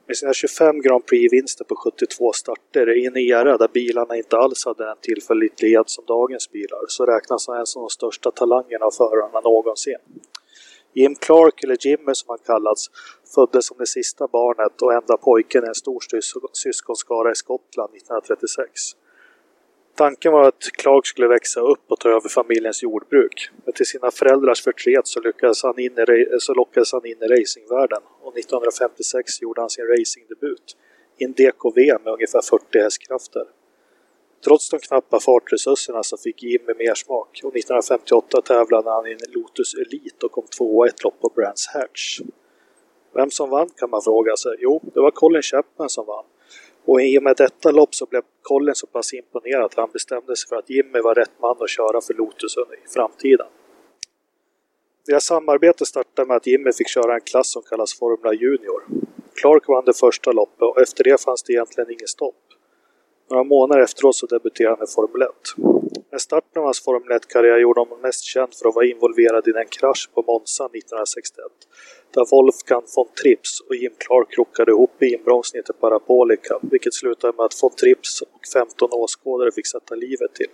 Med sina 25 Grand Prix-vinster på 72 starter i en era där bilarna inte alls hade den tillförlitlighet som dagens bilar så räknas han som de största talangerna av förarna någonsin. Jim Clark, eller Jimmy som han kallats, föddes som det sista barnet och enda pojken i en stor syskonskara i Skottland 1936. Tanken var att Clark skulle växa upp och ta över familjens jordbruk. Men till sina föräldrars förtret så, lyckades han in i, så lockades han in i racingvärlden och 1956 gjorde han sin racingdebut i en DKV med ungefär 40 hästkrafter. Trots de knappa fartresurserna så fick Jimmy mer smak och 1958 tävlade han i en Lotus Elite och kom tvåa i ett lopp på Brands Hatch. Vem som vann kan man fråga sig. Jo, det var Colin Chapman som vann. Och i och med detta lopp så blev Colin så pass imponerad att han bestämde sig för att Jimmy var rätt man att köra för Lotus i framtiden. Deras samarbete startade med att Jimmy fick köra en klass som kallas Formula Junior. Clark vann det första loppet och efter det fanns det egentligen inget stopp. Några månader efteråt så debuterade han i Formel 1. Med starten av hans Formel 1-karriär gjorde honom mest känd för att vara involverad i den krasch på Monza 1961 där Wolfgang von Trips och Jim Clark krockade ihop i inbromsningen till Parabolica vilket slutade med att von Trips och 15 åskådare fick sätta livet till.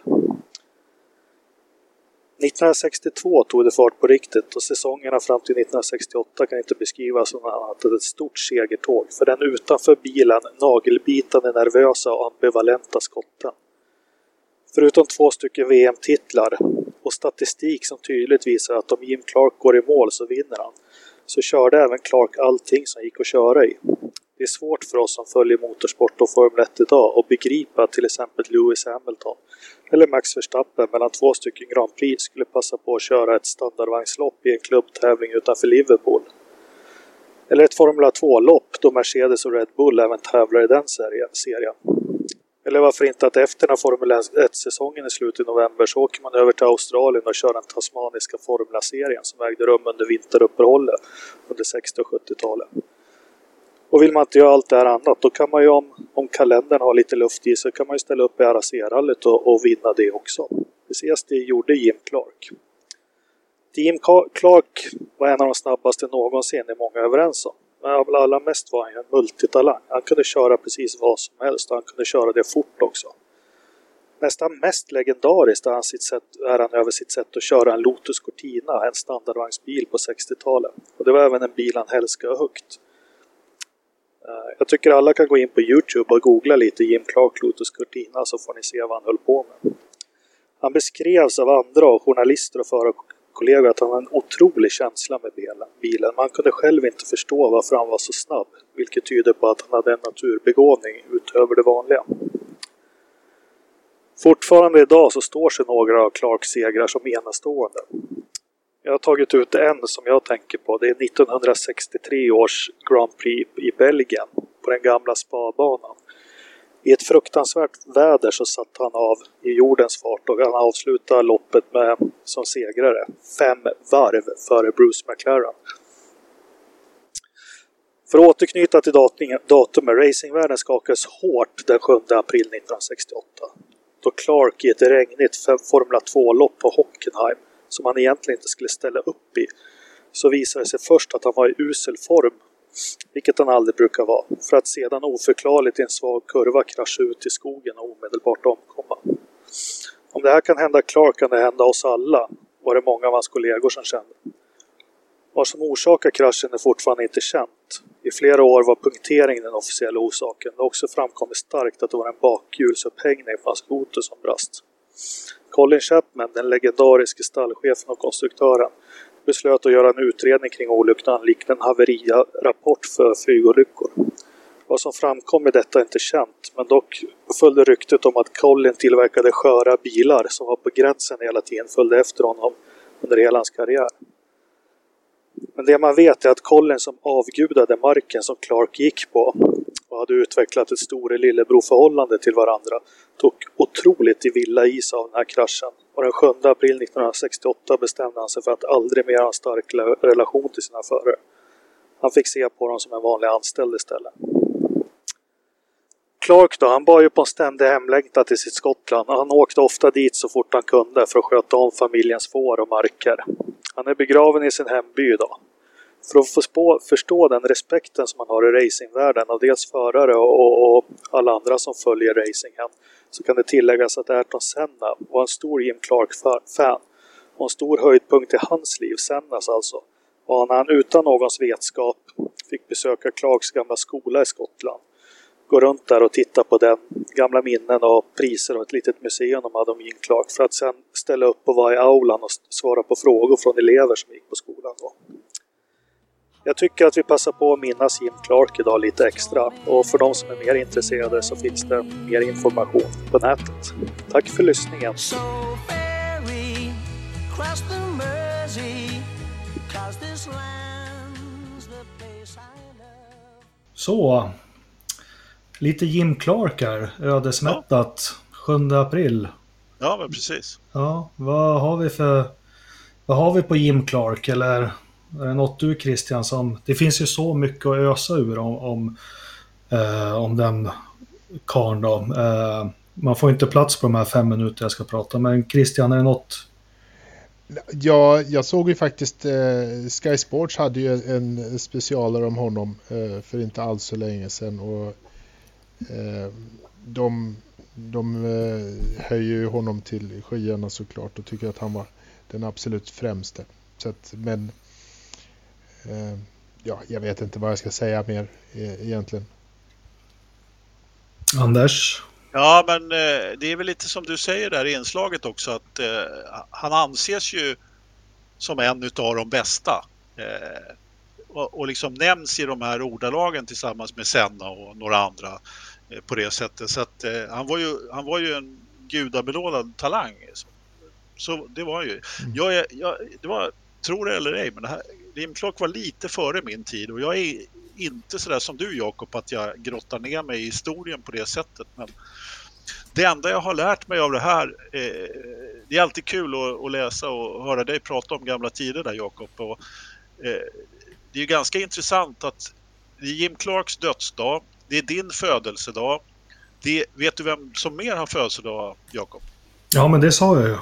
1962 tog det fart på riktigt och säsongerna fram till 1968 kan inte beskrivas som annat än ett stort segertåg för den utanför bilen nagelbitande nervösa och ambivalenta skotten. Förutom två stycken VM-titlar och statistik som tydligt visar att om Jim Clark går i mål så vinner han, så körde även Clark allting som gick att köra i. Det är svårt för oss som följer motorsport och Formel 1 idag att begripa att till exempel Lewis Hamilton eller Max Verstappen mellan två stycken Grand Prix skulle passa på att köra ett standardvagnslopp i en klubbtävling utanför Liverpool. Eller ett Formula 2-lopp då Mercedes och Red Bull även tävlar i den serien. Eller varför inte att efter när Formel 1-säsongen är slut i november så åker man över till Australien och kör den tasmaniska Formula-serien som ägde rum under vinteruppehållet under 60 och 70-talet. Och vill man inte göra allt det här annat då kan man ju om, om kalendern har lite luft i sig kan man ju ställa upp i RAC-rallyt och, och, vinna det också. Precis det gjorde Jim Clark. Jim Clark var en av de snabbaste någonsin, är många överens om. Men allra mest var han ju en multitalang. Han kunde köra precis vad som helst och han kunde köra det fort också. Nästan mest legendariskt är han, sitt sätt, är han över sitt sätt att köra en Lotus Cortina, en standardvagnsbil på 60-talet. Och det var även en bil han älskade högt. Eh, jag tycker alla kan gå in på Youtube och googla lite Jim Clark Lotus Cortina så får ni se vad han höll på med. Han beskrevs av andra och journalister och förarkollegor att han hade en otrolig känsla med bilen. Man kunde själv inte förstå varför han var så snabb, vilket tyder på att han hade en naturbegåvning utöver det vanliga. Fortfarande idag så står sig några av Clarks segrar som enastående. Jag har tagit ut en som jag tänker på. Det är 1963 års Grand Prix i Belgien på den gamla spabanan. I ett fruktansvärt väder så satt han av i jordens fart och han avslutade loppet med, som segrare fem varv före Bruce McLaren. För att återknyta till datumet, racingvärlden skakades hårt den 7 april 1968 då Clark i ett regnigt Formel 2-lopp på Hockenheim som han egentligen inte skulle ställa upp i så visade det sig först att han var i usel form, vilket han aldrig brukar vara, för att sedan oförklarligt i en svag kurva krascha ut i skogen och omedelbart omkomma. Om det här kan hända Clark kan det hända oss alla, var det många av hans kollegor som kände. Vad som orsakar kraschen är fortfarande inte känt. I flera år var punktering den officiella orsaken. Det har också framkommit starkt att det var en bakhjulsupphängning på hans Lotus som brast. Colin Chapman, den legendariske stallchefen och konstruktören, beslöt att göra en utredning kring olyckan likt en haverirapport för flygolyckor. Vad som framkom i detta är inte känt, men dock följde ryktet om att Collin tillverkade sköra bilar som var på gränsen hela tiden följde efter honom under hela hans karriär. Men det man vet är att Collin som avgudade marken som Clark gick på och hade utvecklat ett store lillebror-förhållande till varandra tog otroligt i villa is av den här kraschen och den 7 april 1968 bestämde han sig för att aldrig mer ha en stark relation till sina förare. Han fick se på dem som en vanlig anställd istället. Clark då, han bar ju på en ständig hemlängtan till sitt Skottland och han åkte ofta dit så fort han kunde för att sköta om familjens får och marker. Han är begraven i sin hemby idag. För att få spå, förstå den respekten som man har i racingvärlden av dels förare och, och alla andra som följer racingen så kan det tilläggas att Ayrton Senna var en stor Jim Clark-fan och en stor höjdpunkt i hans liv, Sennas alltså, var när han utan någons vetskap fick besöka Clarks gamla skola i Skottland. Gå runt där och titta på den, gamla minnen och priser och ett litet museum de hade om Jim Clark för att sen ställa upp och vara i aulan och svara på frågor från elever som gick på skolan då. Jag tycker att vi passar på att minnas Jim Clark idag lite extra. Och för de som är mer intresserade så finns det mer information på nätet. Tack för lyssningen. Så. Lite Jim Clark här, ödesmättat. Ja. 7 april. Ja, men precis. Ja, vad har vi för... Vad har vi på Jim Clark? Eller Eh, något du Christian som... Det finns ju så mycket att ösa ur om, om, eh, om den karln då. Eh, man får inte plats på de här fem minuter jag ska prata, men Christian, är det något Ja, jag såg ju faktiskt eh, Sky Sports hade ju en specialare om honom eh, för inte alls så länge sedan. Och, eh, de de eh, höjer ju honom till skyarna såklart och tycker att han var den absolut främste. Så att, men ja, jag vet inte vad jag ska säga mer eh, egentligen. Anders? Ja, men eh, det är väl lite som du säger där i inslaget också att eh, han anses ju som en av de bästa. Eh, och, liksom nämns i de här ordalagen tillsammans med Senna och några andra eh, på det sättet. Så att eh, han var ju, han var ju en gudabelånad talang. Så, det var ju. Mm. Jag, jag, det var, tror det eller ej, men det här, Lim Clark var lite före min tid och jag är inte sådär som du Jakob att jag grottar ner mig i historien på det sättet. Men det enda jag har lärt mig av det här, eh, det är alltid kul att, att, läsa och höra dig prata om gamla tider där Jakob. Och, eh, det är ganska intressant att det är Jim Clarks dödsdag, det är din födelsedag. Det, vet du vem som mer har födelsedag, Jakob? Ja, men det sa jag ju.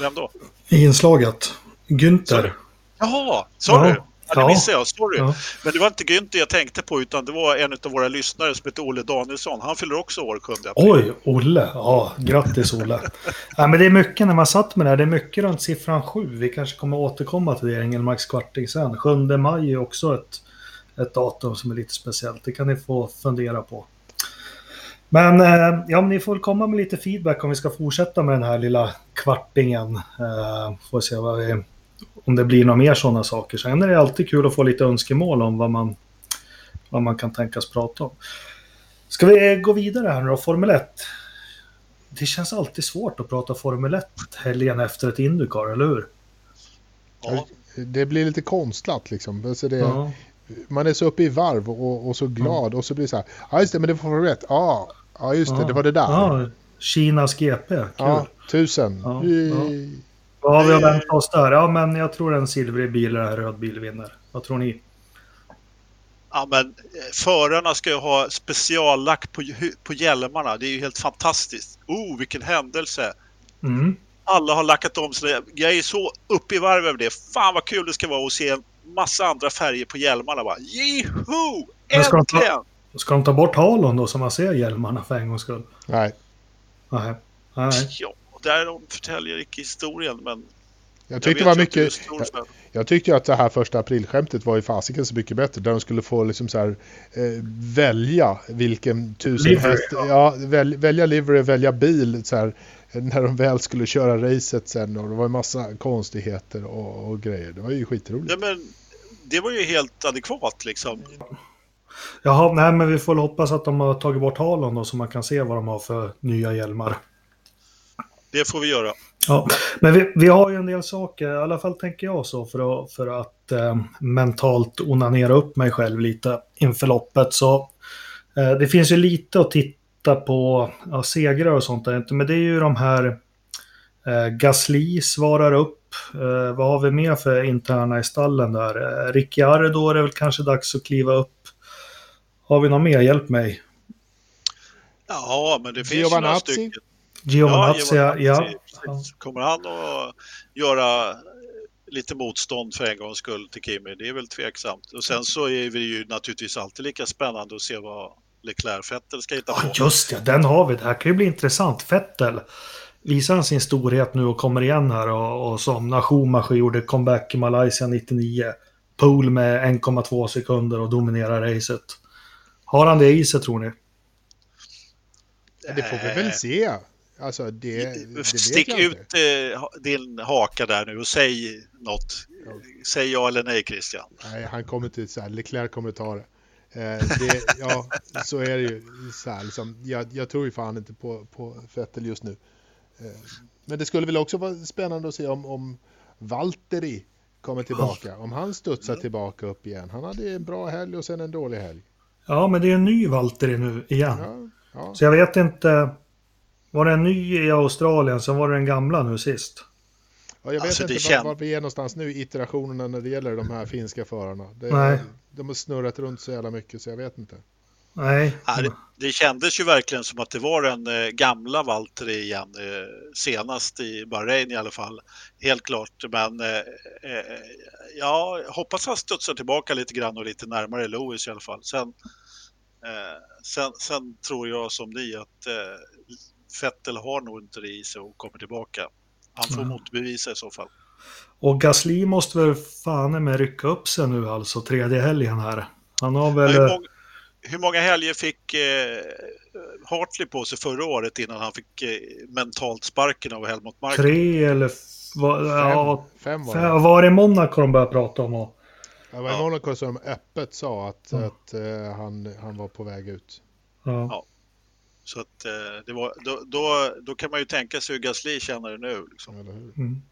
Vem då? I inslaget. Günther. Jaha, sa du? Ja, det missade jag. Sorry. Ja. Men det var inte Günther jag tänkte på utan det var en av våra lyssnare som heter Olle Danielsson. Han fyller också år 7 april. Oj, Olle. Ja, grattis Olle. ja, men det är mycket när man satt med det här. Det är mycket runt siffran 7. Vi kanske kommer återkomma till det Engelmarks kvarting sen. 7 maj är också ett, ett datum som är lite speciellt. Det kan ni få fundera på. Men eh, ja, ni får komma med lite feedback om vi ska fortsätta med den här lilla kvartingen. Eh, får se vad vi om det blir några mer sådana saker. Sen är det alltid kul att få lite önskemål om vad man, vad man kan tänkas prata om. Ska vi gå vidare här nu då, Formel 1. Det känns alltid svårt att prata Formel 1 helgen efter ett Indycar, eller hur? Ja. Det blir lite konstlat liksom. Alltså det, ja. Man är så uppe i varv och, och så glad mm. och så blir det så här. Ja just det, men det var Formel 1. Ja, ja just det, ja. det var det där. Ja, Kinas GP, kul. Ja, tusen. Ja, vad har vi att vänta oss där? Ja, men jag tror en silvrig bil eller en röd bil vinner. Vad tror ni? Ja, men eh, förarna ska ju ha speciallack på, på hjälmarna. Det är ju helt fantastiskt. Oh, vilken händelse! Mm. Alla har lackat om sig. Jag är så uppe i varv över det. Fan vad kul det ska vara att se en massa andra färger på hjälmarna. Bara, Jeho! Äntligen! Ska de, ta, ska de ta bort halon då så man ser hjälmarna för en gångs skull? Nej. Nej. Nej. Ja, därom förtäljer icke historien, men jag tyckte jag var mycket... Jag, jag, tyckte att det här första aprilskämtet var i fasiken så mycket bättre. Där de skulle få liksom så här, eh, välja vilken tusen livery, häst... Ja, ja väl, välja livery, välja bil. Så här, när de väl skulle köra racet sen. Och det var en massa konstigheter och, och grejer. Det var ju skitroligt. Ja, men det var ju helt adekvat liksom. Jaha, nej men vi får hoppas att de har tagit bort halen då så man kan se vad de har för nya hjälmar. Det får vi göra. Ja, men vi, vi har ju en del saker, i alla fall tänker jag så, för att, för att eh, mentalt onanera upp mig själv lite inför loppet. Så eh, det finns ju lite att titta på, ja, segrar och sånt där inte, men det är ju de här eh, Gasly svarar upp. Eh, vad har vi mer för interna i stallen där? Eh, Ricciardo är det väl kanske dags att kliva upp. Har vi något mer? Hjälp mig. Ja, men det finns ju några stycken. Giovanazzi, ja. ja. Kommer han att göra lite motstånd för en gångs skull till Kimi? Det är väl tveksamt. Och sen så är det ju naturligtvis alltid lika spännande att se vad Leclerc Fettel ska hitta på. Ja, just det, den har vi. Det här kan ju bli intressant. Fettel visar han sin storhet nu och kommer igen här och, och som när Schumacher gjorde comeback i Malaysia 99. Pool med 1,2 sekunder och dominerar racet. Har han det i sig tror ni? Det får vi väl se. Alltså det, det Stick ut inte. Eh, din haka där nu och säg något Säg ja eller nej Christian. Nej, han kommer till så här, Leclerc kommer ta det. Eh, det, ja, så är det ju. Så här, liksom, jag, jag, tror ju fan inte på, på Vettel just nu. Eh, men det skulle väl också vara spännande att se om, om Valtteri kommer tillbaka. Om han studsar tillbaka upp igen. Han hade en bra helg och sen en dålig helg. Ja, men det är en ny Valtteri nu igen. Ja, ja. Så jag vet inte. Var det en ny i Australien, så var det den gamla nu sist? Ja, jag vet alltså, inte var, var, vi är någonstans nu i iterationerna när det gäller de här finska förarna. Det, Nej. De har snurrat runt så jävla mycket så jag vet inte. Nej. Ja, det, det kändes ju verkligen som att det var den eh, gamla Valtteri igen, eh, senast i Bahrain i alla fall. Helt klart, men eh, eh ja, hoppas han studsar tillbaka lite grann och lite närmare Lewis i alla fall. Sen, eh, sen, sen, tror jag som ni att eh, Vettel har nog inte det i sig och kommer tillbaka. Han får mm. motbevisa i så fall. Och Gasly måste väl fan med rycka upp sig nu alltså, tredje helgen här. Han har väl... Hur många, hur många helger fick eh, Hartley på sig förra året innan han fick eh, mentalt sparken av Helmut Marko? Tre eller... Va, fem, ja, fem var det. Fem, var det Monaco de började prata om? Och... Det var i Monaco som öppet sa att, mm. att uh, han, han var på väg ut. Ja. Så att uh, det var, då, då, då kan man ju tänka sig hur Gasly känner det nu. Liksom. Mm.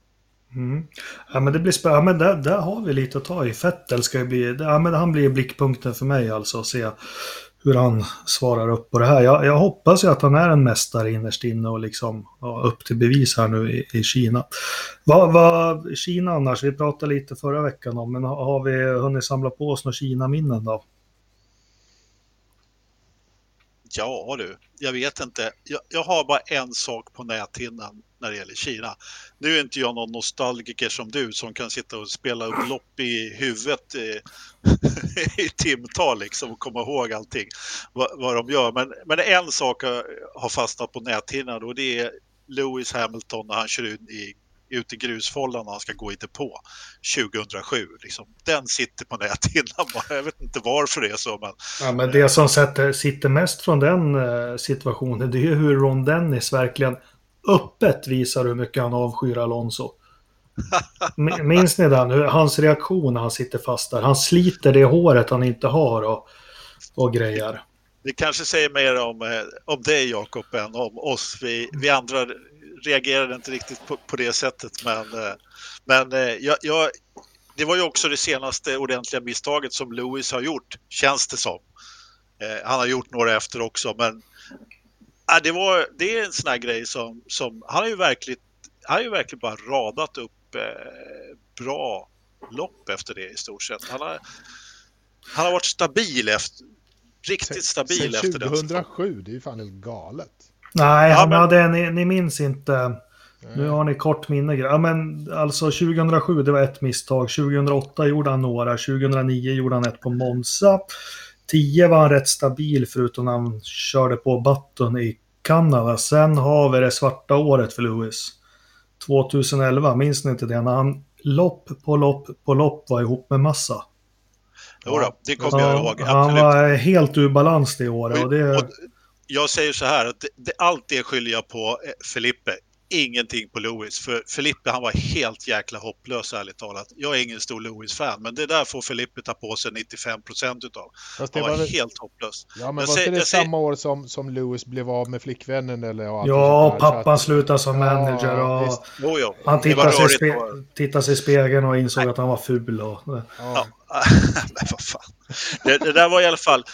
Mm. Ja, men det blir spännande. Ja, men där, där har vi lite att ta i. Fettel ska ju bli... Ja, men han blir blickpunkten för mig alltså. Att se hur han svarar upp på det här. Jag, jag hoppas ju att han är en mästare innerst inne och liksom ja, upp till bevis här nu i, i Kina. Vad, vad Kina annars? Vi pratade lite förra veckan om, men har vi hunnit samla på oss några Kina-minnen då? Ja du, jag vet inte. Jag, jag har bara en sak på näthinnan när det gäller Kina. Nu är inte jag någon nostalgiker som du som kan sitta och spela upp lopp i huvudet i, i timtal liksom och komma ihåg allting vad, vad de gör. Men, men en sak har fastnat på näthinnan och det är Lewis Hamilton när han kör ut i ut i grusfållan när han ska gå depå 2007. Liksom. Den sitter på näthinnan bara. Jag vet inte varför det är så. Men... Ja, men det som sätter, sitter mest från den uh, situationen det är ju hur Ron Dennis verkligen öppet visar hur mycket han avskyr Alonso. Minns ni den? Hans reaktion när han sitter fast där. Han sliter det håret han inte har och, och grejer. Det kanske säger mer om, eh, om dig Jakob än om oss. Vi, vi andra reagerade inte riktigt på, på det sättet. Men, eh, men eh, jag, jag, det var ju också det senaste ordentliga misstaget som Lewis har gjort, känns det som. Han har gjort några efter också, men det, var, det är en sån här grej som, som han har ju verkligen, han har ju verkligen bara radat upp eh, bra lopp efter det i stort sett. Han har, han har varit stabil efter, riktigt stabil sen, sen efter 2007, det är ju fan helt galet. Nej, ja, han men... hade, ni, ni minns inte. Nu har ni kort minne. Ja, men alltså 2007, det var ett misstag. 2008 gjorde han några. 2009 gjorde han ett på Monza. 10 var han rätt stabil förutom när han körde på Button i Kanada. Sen har vi det svarta året för Lewis. 2011, minns ni inte det? När han lopp på lopp på lopp var ihop med Massa. Jo då, det kommer jag ihåg. Absolut. Han var helt ur balans det året. Och det... Och jag säger så här, att det, det, allt det skyller jag på eh, Felipe ingenting på Lewis. För Felipe han var helt jäkla hopplös ärligt talat. Jag är ingen stor Lewis-fan, men det där får Felipe ta på sig 95 procent utav. Fast han var, var helt hopplös. Ja, men jag var inte det samma säger... år som, som Lewis blev av med flickvännen? Eller, ja, ja pappan att... slutade som manager och jo, jo. han tittade sig, spe... tittade sig i spegeln och insåg Nej. att han var ful. Och... Ja. ja. men vad fan. Det, det där var i alla fall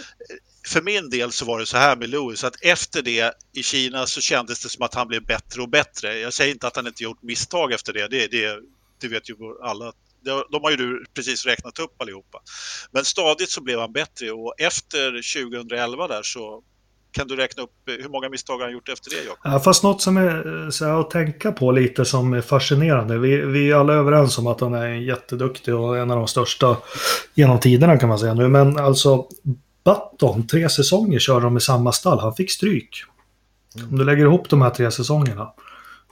för min del så var det så här med Lewis att efter det i Kina så kändes det som att han blev bättre och bättre. Jag säger inte att han inte gjort misstag efter det, det, det, det vet ju alla. De har ju du precis räknat upp allihopa. Men stadigt så blev han bättre och efter 2011 där så kan du räkna upp eh, hur många misstag han gjort efter det, Jakob? Ja, fast något som är eh, så här, att tänka på lite som är fascinerande. Vi, vi är alla överens om att han är jätteduktig och en av de största genom tiderna kan man säga nu. Men alltså Button, tre säsonger körde de i samma stall. Han fick stryk. Mm. Om du lägger ihop de här tre säsongerna.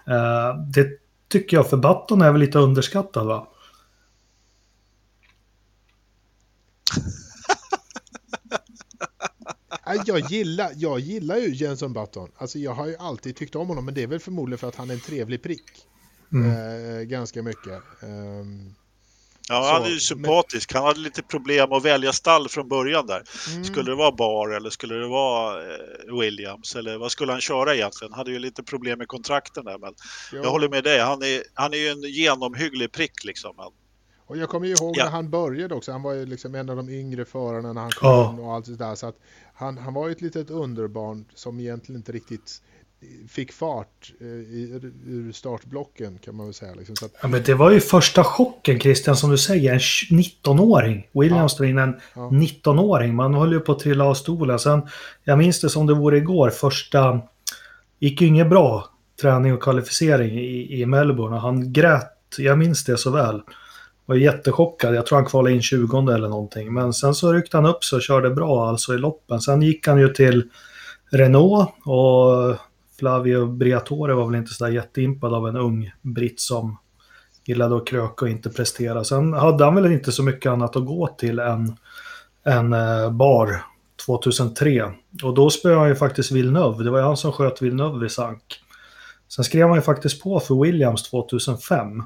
Eh, det tycker jag för Button är väl lite underskattad va? Jag gillar, jag gillar ju Jenson Button. Alltså jag har ju alltid tyckt om honom, men det är väl förmodligen för att han är en trevlig prick. Mm. Eh, ganska mycket. Um, Ja, så, han är ju sympatisk. Men... Han hade lite problem att välja stall från början där. Mm. Skulle det vara Bar eller skulle det vara eh, Williams? Eller vad skulle han köra egentligen? Han hade ju lite problem med kontrakten där. Men jo. jag håller med dig. Han är, han är ju en genomhygglig prick liksom. Och jag kommer ju ihåg ja. när han började också. Han var ju liksom en av de yngre förarna när han kom ja. och allt det där. Så att han, han var ju ett litet underbarn som egentligen inte riktigt fick fart eh, ur startblocken kan man väl säga. Liksom. Att... Ja, men det var ju första chocken Christian som du säger, en 19-åring. Williams ja. tog in en ja. 19-åring. Man höll ju på att trilla av stolen. Sen, jag minns det som det vore igår, första... gick ju inget bra träning och kvalificering i, i Melbourne. Han grät, jag minns det så väl. Var jättechockad, jag tror han kvalade in 20 eller någonting. Men sen så ryckte han upp sig och körde bra alltså i loppen. Sen gick han ju till Renault och Flavio Briatore var väl inte så där jätteimpad av en ung britt som gillade att kröka och inte prestera. Sen hade han väl inte så mycket annat att gå till än en eh, bar 2003. Och då spöade han ju faktiskt Villeneuve. Det var ju han som sköt Villeneuve vid sank. Sen skrev han ju faktiskt på för Williams 2005.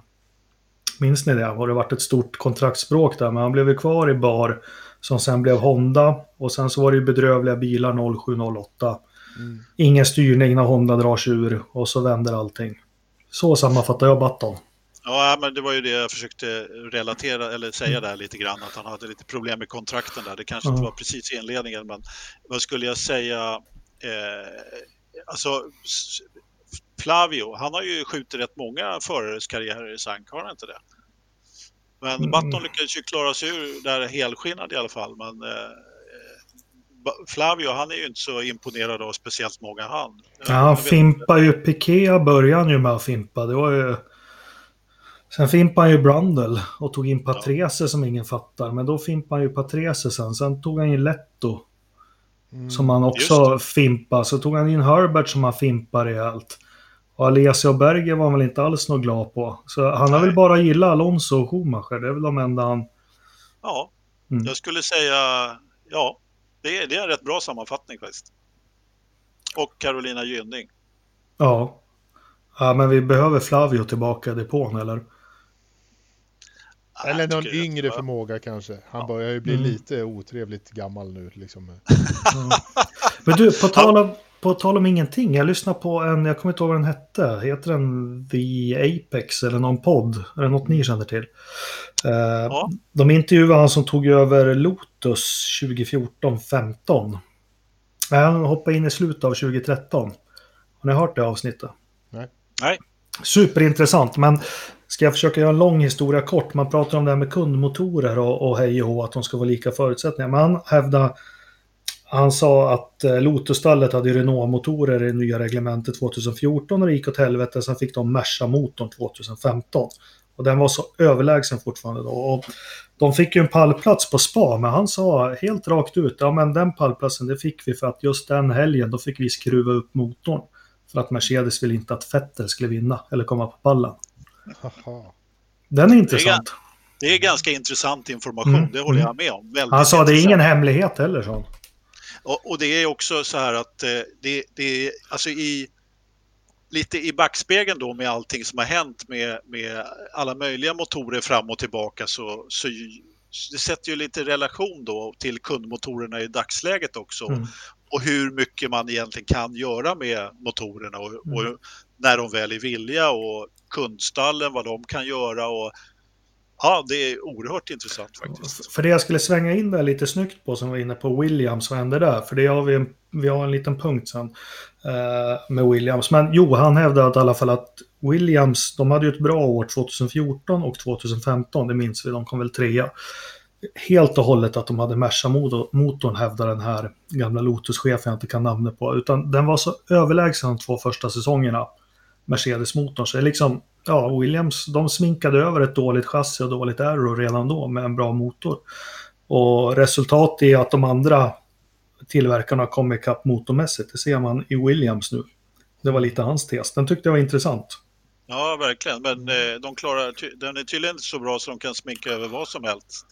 Minns ni det? Och det varit ett stort kontraktsbråk där, men han blev ju kvar i bar som sen blev Honda. Och sen så var det ju bedrövliga bilar 0708. Mm. Ingen styrning när Honda drar sig ur och så vänder allting. Så sammanfattar jag Batton. Ja, men det var ju det jag försökte relatera eller säga där lite grann, att han hade lite problem med kontrakten där. Det kanske mm. inte var precis i inledningen, men vad skulle jag säga? Eh, alltså, Flavio, han har ju skjutit rätt många förares karriärer i sank, har han inte det? Men mm. Batton lyckades ju klara sig ur där helskinnad i alla fall, men eh, Flavio, han är ju inte så imponerad av speciellt många han. Ja, han fimpar ju Piqué början ju med att fimpa. Det var ju... Sen fimpade han ju Brundle och tog in Patrese ja. som ingen fattar. Men då fimpade han ju Patrese sen. Sen tog han ju Letto. Mm. Som han också fimpade. Så tog han in Herbert som han fimpar rejält. Och Alessia och Berger var han väl inte alls något glad på. Så han har väl bara gillat Alonso och Schumacher. Det är väl de enda han... Ja, mm. jag skulle säga ja. Det är, det är en rätt bra sammanfattning faktiskt. Och Carolina Gynning. Ja. Ja, men vi behöver Flavio tillbaka i depån, eller? Eller någon yngre det. förmåga kanske. Han ja. börjar ju bli mm. lite otrevligt gammal nu. Liksom. Mm. Men du, på tal, om, på tal om ingenting. Jag lyssnade på en, jag kommer inte ihåg vad den hette. Heter den The Apex eller någon podd? Är det något ni känner till? Uh, ja. De intervjuade han som tog över Lotus 2014-15. Han hoppade in i slutet av 2013. Har ni hört det avsnittet? Nej. Nej. Superintressant, men ska jag försöka göra en lång historia kort. Man pratar om det här med kundmotorer och, och hej och hå, att de ska vara lika förutsättningar. Men han hävdar han sa att eh, Lotusstallet hade Renault-motorer i det nya reglementet 2014 och det gick åt helvete. Sen fick de Merca-motorn 2015. Och den var så överlägsen fortfarande då. Och de fick ju en pallplats på spa, men han sa helt rakt ut, ja men den pallplatsen det fick vi för att just den helgen då fick vi skruva upp motorn. För att Mercedes ville inte att Vettel skulle vinna eller komma på pallen. Den är intressant. Det är, ganska intressant information, mm. det håller jag med om. Väldigt han sa det är ingen hemlighet heller, så. Och, och, det är också så här att eh, det, det alltså i lite i backspegeln då med allting som har hänt med, med alla möjliga motorer fram och tillbaka så, så det sätter ju lite relation då till kundmotorerna i dagsläget också. Mm. Och hur mycket man egentligen kan göra med motorerna och, mm. och, när de väl är villiga och kundstallen vad de kan göra och Ja, det är oerhört intressant faktiskt. För det jag skulle svänga in där lite snyggt på som var inne på Williams, vad hände där? För det har vi, vi har en liten punkt sen eh, med Williams. Men jo, han hävdade i alla fall att Williams, de hade ju ett bra år 2014 och 2015, det minns vi, de kom väl trea. Helt och hållet att de hade Merca-motorn hävdar den här gamla Lotus-chefen jag inte kan namnet på. Utan den var så överlägsen de två första säsongerna, Mercedes-motorn. Så det är liksom ja, Williams de sminkade över ett dåligt chassi och dåligt aero redan då med en bra motor. Och resultatet är att de andra tillverkarna kommer ikapp motormässigt. Det ser man i Williams nu. Det var lite hans tes. Den tyckte jag var intressant. Ja, verkligen. Men eh, de klarar, den är tydligen inte så bra så de kan sminka över vad som helst.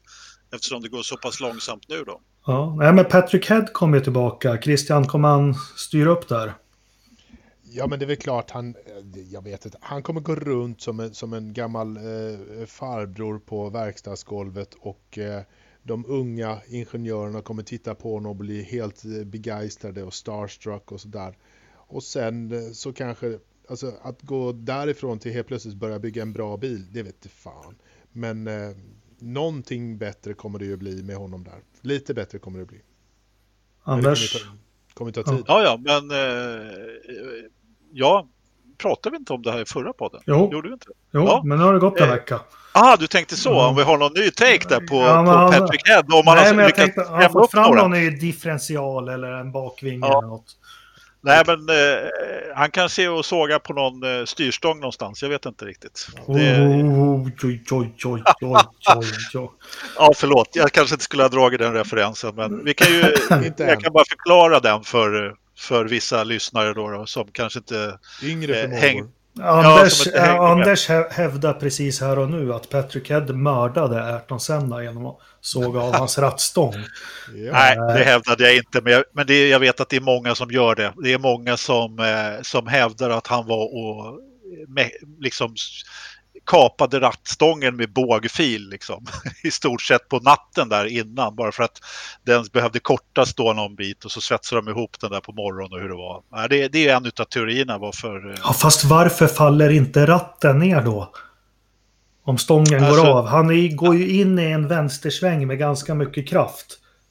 Eftersom det går så pass långsamt nu då. Ja, nej, men Patrick Head kommer tillbaka. Christian, kommer han styra upp där? Ja, men det är väl klart han, jag vet inte, han kommer gå runt som en, som en gammal eh, farbror på verkstadsgolvet och eh, de unga ingenjörerna kommer titta på honom och bli helt eh, begeistrade och starstruck och sådär. Och sen eh, så kanske, alltså att gå därifrån till helt plötsligt börja bygga en bra bil, det vet inte fan. Men eh, någonting bättre kommer det ju bli med honom där. Lite bättre kommer det bli. Anders? Kommer ta, kommer ta tid. Ja, ja, men eh, ja, pratade vi inte om det här i förra podden? Jo, Gjorde vi inte? jo ja. men nu har det gått en vecka. Ah, du tänkte så? Om vi har någon ny take där på, Ja, på han- Patrick Head? Om man Nej, men jag tänkte, har han fått fram några? någon ny differential eller en bakvinge Ja. eller något? Nej, men eh, han kanske är och sågar på någon eh, styrstång någonstans. Jag vet inte riktigt. Det, Oh, oj, oj, oj, oj, ja, förlåt. Jag kanske inte skulle ha dragit den referensen, men vi kan ju, jag kan bara förklara den för, för vissa lyssnare då, då som kanske inte... Yngre Eh, förmågor. häng- Anders, äh, med. Anders hä- hävdar precis här och nu att Patrick Head mördade Ayrton Senna genom att såga av hans rattstång. Ja. Nej, det hävdade jag inte, men, jag, men det, jag vet att det är många som gör det. Det är många som, eh, som hävdar att han var och med, liksom kapade rattstången med bågfil liksom. i stort sett på natten där innan bara för att den behövde kortas då någon bit och så svetsade de ihop den där på morgonen och hur det var. Det, det är en av teorierna varför... eh, Ja, fast varför faller inte ratten ner då? Om stången Alltså- går av. Han är, går ju in i en vänstersväng med ganska mycket kraft.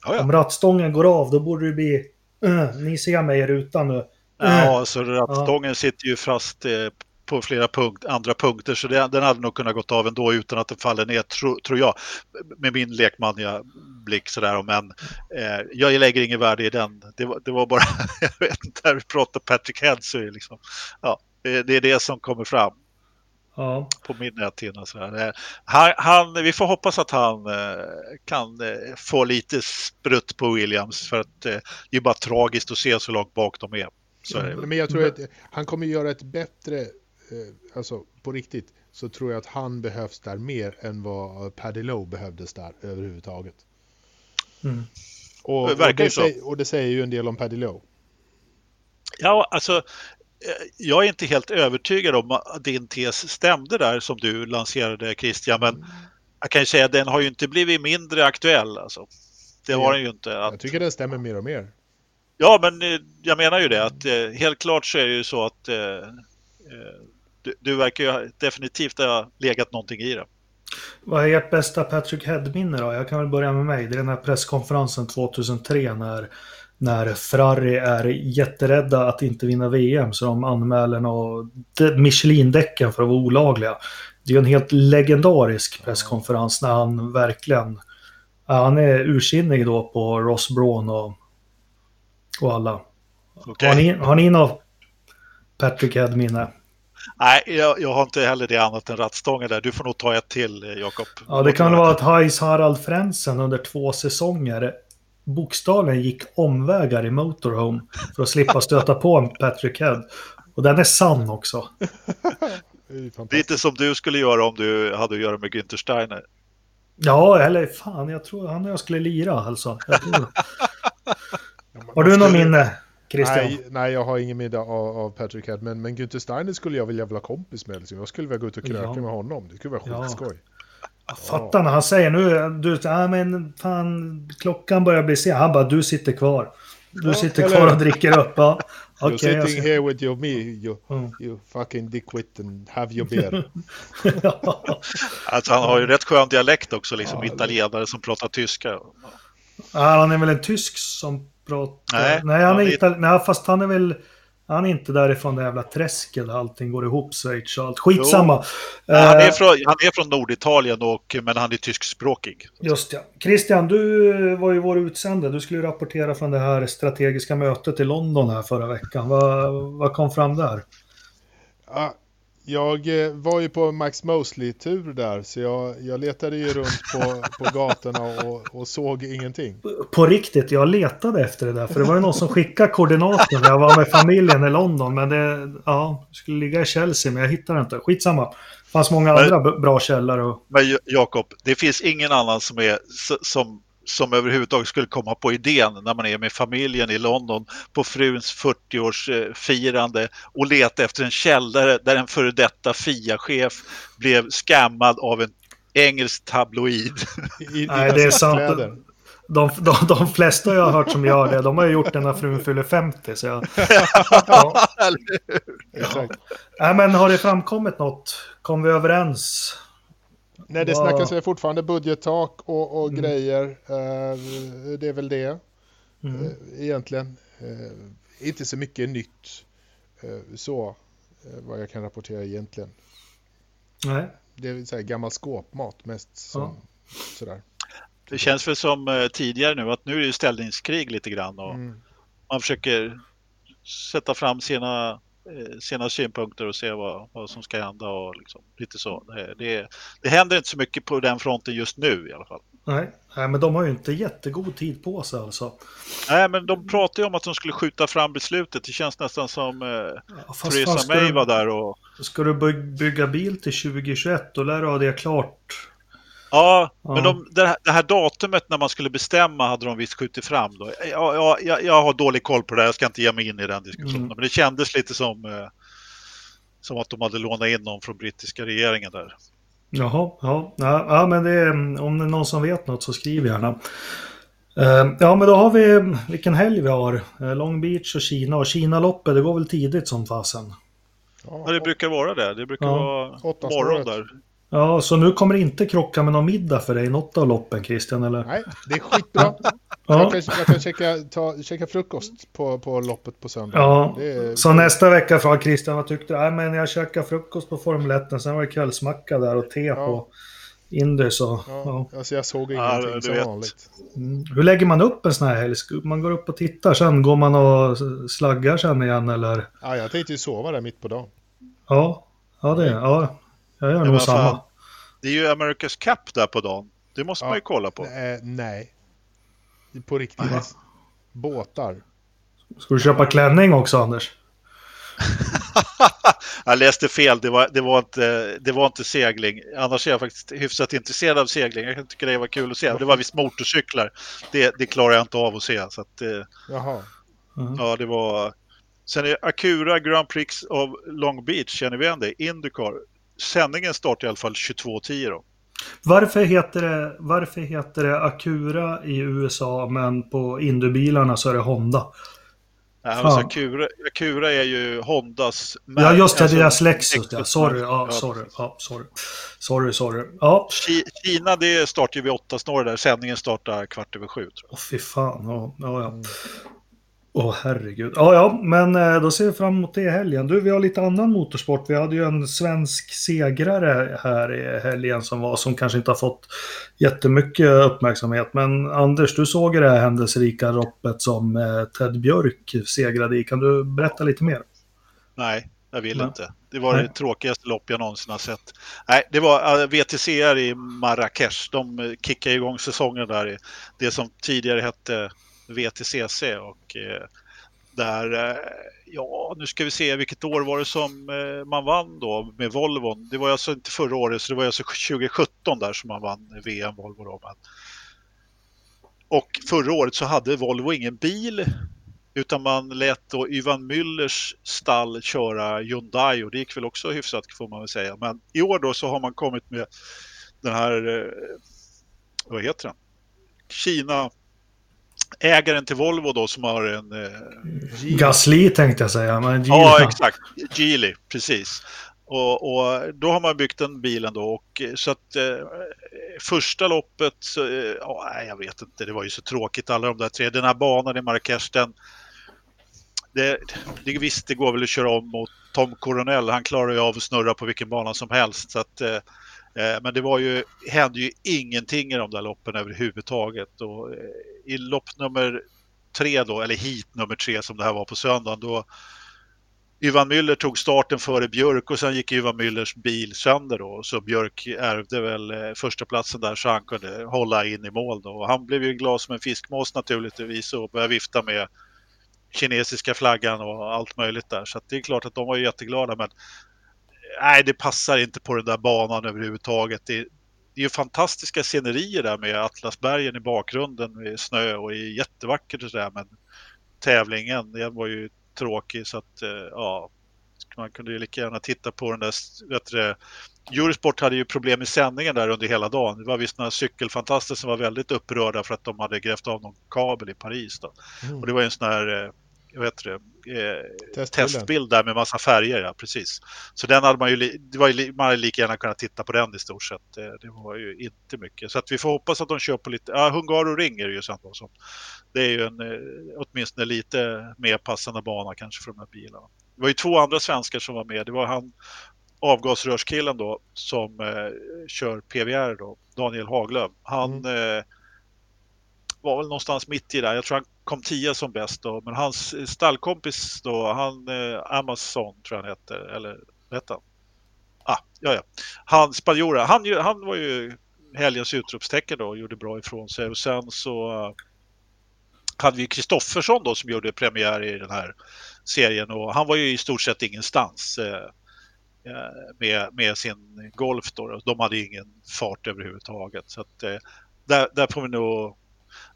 Ja, ja. Om rattstången går av, då borde det bli... "Uh, ni ser mig i rutan nu. Ja, så rattstången sitter ju fast eh, på flera punkt, andra punkter så det, den hade nog kunnat gått av ändå utan att den faller ner, tro, tror jag. Med min lekmanliga blick sådär. Men eh, jag lägger ingen värde i den. Det var, det var bara, jag vet inte, när vi pratar Patrick Head så är det liksom, ja, det, är det som kommer fram Ja. på min näthinna. sådär. Eh, Han, han, vi får hoppas att han eh, kan eh, få lite sprutt på Williams för att det är bara tragiskt att se så långt bak de är. Så. Men jag tror att han kommer göra ett bättre, alltså på riktigt, så tror jag att han behövs där mer än vad Paddy Lowe behövdes där överhuvudtaget. Mm. Och, Det och, verkar ju det så. säger, och det säger ju en del om Paddy Lowe. Ja, alltså eh, jag är inte helt övertygad om att din tes stämde där som du lanserade Christian, men jag kan ju säga att den har ju inte blivit mindre aktuell. Alltså. Det har den ju inte. Att, Jag tycker den stämmer mer och mer. ja, men eh, jag menar ju det att eh, helt klart så är det ju så att eh, eh, du, du verkar ju definitivt ha legat någonting i det. Vad är ert bästa Patrick Head-minne då? Jag kan väl börja med mig. Det är den här presskonferensen 2003 när, när Ferrari är jätterädda att inte vinna VM så de anmäler Michelin-däcken för att vara olagliga. Det är en helt legendarisk presskonferens när han verkligen... Han är ursinnig då på Ross Braun och, och alla. Okej? Har, ni, har ni något Patrick Head-minne? Nej, jag, jag har inte heller det annat än rattstången där. Du får nog ta ett till, eh, Jakob. Ja, det kan vara att Hais Harald Frentzen under två säsonger bokstavligen gick omvägar i Motorhome för att slippa stöta på en Patrick Head. Och den är sann också. Det är. Lite som du skulle göra om du hade att göra med Günther Steiner. Ja, eller fan, jag tror han och jag skulle lira alltså. Har du något minne, Christian? Nej, nej, jag har ingen middag av, av Patrick Head, men, men Günther Steiner skulle jag vilja vara kompis med. Liksom. Jag skulle vilja gå ut och kröka Ja. med honom. Det skulle vara Ja. skitskoj. Fatta när han säger nu, du, ja men fan, klockan börjar bli sen. Han bara, du sitter kvar. Du Ja, sitter eller- kvar och dricker upp. Ja. You're Okej, jag sitting ser- here with your me, you, Mm. you fucking dickwit and have your beer. Alltså han har ju rätt skön dialekt också, liksom Ja, italienare som pratar tyska. Ja, han är väl en tysk som pratar... Nej, Nej, han är itali... Nej, fast han är väl... Han är inte därifrån det jävla träsket där allting går ihop, Schweiz och allt. Skitsamma. Nej, Han är, Eh, från, han är från Norditalien, och, men han är tyskspråkig. Just ja. Christian, du var ju vår utsände. Du skulle ju rapportera från det här strategiska mötet i London här förra veckan. Vad, vad kom fram där? Ja, jag eh, var ju på Max Mosley-tur där, så jag, jag letade ju runt på, på gatorna och, och såg ingenting. På riktigt, jag letade efter det där. För det var ju någon som skickade koordinaten när jag var med familjen i London. Men det, ja, det skulle ligga i Chelsea, men jag hittade inte. Skitsamma. Det fanns många Men- andra bra källor. Och, Men Jakob, det finns ingen annan som, är, som som överhuvudtaget skulle komma på idén när man är med familjen i London på fruns 40-årsfirande och leta efter en källare där en före detta FIA-chef blev skammad av en engelsk tabloid. I, Nej, det är sant. De, de, de flesta jag har hört som gör det, de har ju gjort det när frun fyller 50. Så jag, ja. ja. Nej, men har det framkommit något? Kom vi överens? Nej, det snackas väl fortfarande budgettak och, och mm. grejer. Uh, det är väl det. Mm. Uh, egentligen. Uh, inte så mycket nytt. så, vad jag kan rapportera egentligen. Nej. Det är så här gammal skåpmat mest. Som, ja. sådär. Det känns väl som tidigare nu att nu är det ställningskrig lite grann och mm. man försöker sätta fram sina Eh, sina synpunkter och se vad, vad som ska hända och liksom, lite så. Det, det, det händer inte så mycket på den fronten just nu i alla fall. Nej, nej, men de har ju inte jättegod tid på sig alltså. Nej, men de pratar ju om att de skulle skjuta fram beslutet. Det känns nästan som eh, ja, Theresa May var där och... Ska du bygga bil till 2021, då lär du ha det klart Ja, ja. men de, det, här, det, här, datumet när man skulle bestämma hade de visst skjutit fram. Då. Ja, ja, jag, jag har dålig koll på det, jag ska inte ge mig in i den diskussionen. Mm. Men det kändes lite som, eh, som att de hade lånat in någon från brittiska regeringen där. Jaha, ja, ja, men det om det är någon som vet något så skriv gärna. Uh, ja, men då har vi vilken helg vi har. Uh, Long Beach och Kina. Och Kina-loppet, det går väl tidigt som fasen. Ja, det brukar vara det. Det brukar ja. vara morgon där. Ja, så nu kommer det inte krocka med någon middag för dig i något av loppen, Christian, eller? Nej, det är skitbra. ja. Jag kan, jag kan käka, ta, käka frukost på, på loppet på söndag. Ja, är... så nästa vecka frågar Christian, vad tyckte du? Nej, men jag käkade frukost på Formel 1, sen var det kvällsmacka där och te ja. på Indy, så... Ja, ja. Alltså jag såg ingenting ja, som vet. vanligt. Mm. Hur lägger man upp en sån här helg? Man går upp och tittar, sen går man och slaggar sen igen, eller? Ja, jag tänkte ju sova där mitt på dagen. Ja, ja det är ja. Jag gör nog samma. Det är ju America's Cup där på dagen. Det måste ja, man ju kolla på. Eh, nej. På riktigt. Aha. Båtar. Ska du köpa klänning också, Anders? jag läste fel, det var, det, var inte, det var inte segling. Annars är jag faktiskt hyfsat intresserad av segling. Jag tycker det var kul att se. Det var visst motorcyklar. Det, det klarar jag inte av att se. Så att, eh, Jaha. Mm. Ja, det var... Sen är Acura Grand Prix of Long Beach, känner vi igen det? Indycar sändningen startar i alla fall 22.10 då. Varför heter, det, varför heter det Acura i USA men på Indybilarna så är det Honda? Nej, alltså Acura, Acura är ju Hondas... Ja, just det, alltså, deras Lexus. Ja. Sorry, ja, sorry, ja, sorry. Sorry, sorry. Ja. Kina, det startar ju vid åtta snarare där. Sändningen startar kvart över sju. Åh, fy fan. Ja, ja, ja. Åh oh, herregud. Ja, ja, men eh, då ser vi fram emot det i helgen. Du, vi har lite annan motorsport. Vi hade ju en svensk segrare här i helgen som var som kanske inte har fått jättemycket uppmärksamhet. Men Anders, du såg det här händelserika loppet som eh, Ted Björk segrade i. Kan du berätta lite mer? Nej, jag vill Nej. inte. Det var Nej. det tråkigaste lopp jag någonsin har sett. Nej, det var VTC i Marrakesh. De kickade igång säsongen där. Det som tidigare hette VTCC och eh, där, eh, ja nu ska vi se vilket år var det som eh, man vann då med Volvon. Det var alltså inte förra året så det var alltså 2017 där som man vann VM Volvo då. Och förra året så hade Volvo ingen bil utan man lät då Ivan Müllers stall köra Hyundai och det gick väl också hyfsat får man väl säga. Men i år då så har man kommit med den här, eh, vad heter den? Kina ägaren till Volvo då som har en... Eh, Gasly tänkte jag säga. Men ja, exakt. Geely, precis. Och, och, då har man byggt den bilen då och så att eh, första loppet, så, eh, ja, jag vet inte, det var ju så tråkigt alla de där tre. Den här banan i Marrakesh, den, det, det, visst, det går väl att köra om mot Tom Coronel. Han klarar ju av att snurra på vilken bana som helst. Så att, eh, Eh, Eh, men det var ju, hände ju ingenting i de där loppen överhuvudtaget. Och eh, I lopp nummer tre då, eller hit nummer tre som det här var på söndagen, då Ivan Müller tog starten före Björk och sen gick Ivan Müllers bil sönder då. Så Björk ärvde väl eh, första platsen där så han kunde hålla in i mål då. Och han blev ju glad som en fiskmås naturligtvis och började vifta med kinesiska flaggan och allt möjligt där. Så det är klart att de var jätteglada men nej, det passar inte på den där banan överhuvudtaget. Det, det är ju fantastiska scenerier där med Atlasbergen i bakgrunden med snö och är jättevackert och sådär. Men tävlingen, den var ju tråkig så att ja, man kunde ju lika gärna titta på den där, vet du, Eurosport hade ju problem med sändningen där under hela dagen. Det var visst några cykelfantaster som var väldigt upprörda för att de hade grävt av någon kabel i Paris. Då. Mm. Och det var ju en sån här jag vet det, eh, testbild där med massa färger, ja precis. Så den hade man ju, det var ju, man hade lika gärna kunnat titta på den i stort sett. Eh, det var ju inte mycket. Så att vi får hoppas att de kör på lite, ja Hungaro Ring är det ju samma som. Det är ju en, eh, åtminstone lite mer passande bana kanske för de här bilarna. Det var ju två andra svenskar som var med. Det var han avgasrörskillen då som eh, kör PVR då, Daniel Haglöf. Han mm. eh, var väl någonstans mitt i där. Jag tror han kom tia som bäst då, men hans stallkompis då, han eh, Amazon tror jag han heter, eller hette han? Ah, ja, ja. Han spanjora, han, han var ju helgens utropstecken då och gjorde bra ifrån sig och sen så uh, hade vi Kristoffersson då som gjorde premiär i den här serien och han var ju i stort sett ingenstans eh, eh med, med sin Golf då. De hade ingen fart överhuvudtaget så att eh, där, där får vi nog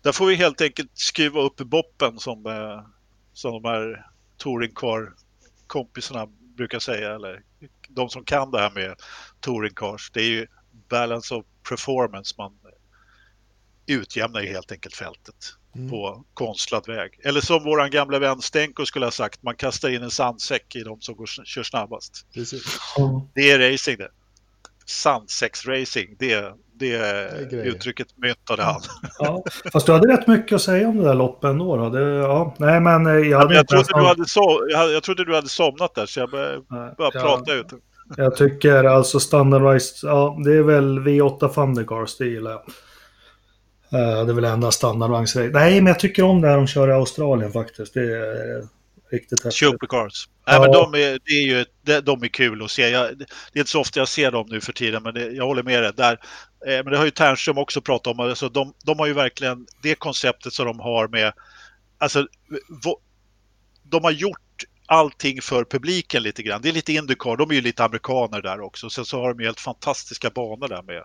där får vi helt enkelt skruva upp boppen som, eh, som de här touringcar-kompisarna brukar säga. Eller de som kan det här med touringcars. Det är ju balance of performance. Man utjämnar ju helt enkelt fältet mm. på konstlad väg. Eller som våran gamla vän Stenko skulle ha sagt, man kastar in en sandsäck i de som går, kör snabbast. Precis. Det är racing det. Sandsäcksracing, det, det, det uttrycket myntade han. Ja, fast du hade rätt mycket att säga om det där loppet ändå. Då. Det, ja, nej, men eh, jag, ja, men jag, trodde du hade so jag, jag trodde du hade somnat där så jag började bara ja, prata ut. Jag tycker alltså standardized, ja det är väl V8 Thundercars, det gillar jag. Uh, det är väl enda standardvagnsrace. Nej, men jag tycker om det här de kör i Australien faktiskt. Det är riktigt häftigt. Supercars. Nej, men de är, det är ju, de är kul att se. Jag, det är inte så ofta jag ser dem nu för tiden, men det, jag håller med dig. Där, eh, men det har ju Ternström också pratat om. Alltså de, de har ju verkligen det konceptet som de har med... Alltså, de har gjort allting för publiken lite grann. Det är lite Indycar, de är ju lite amerikaner där också. Sen så har de ju helt fantastiska banor där med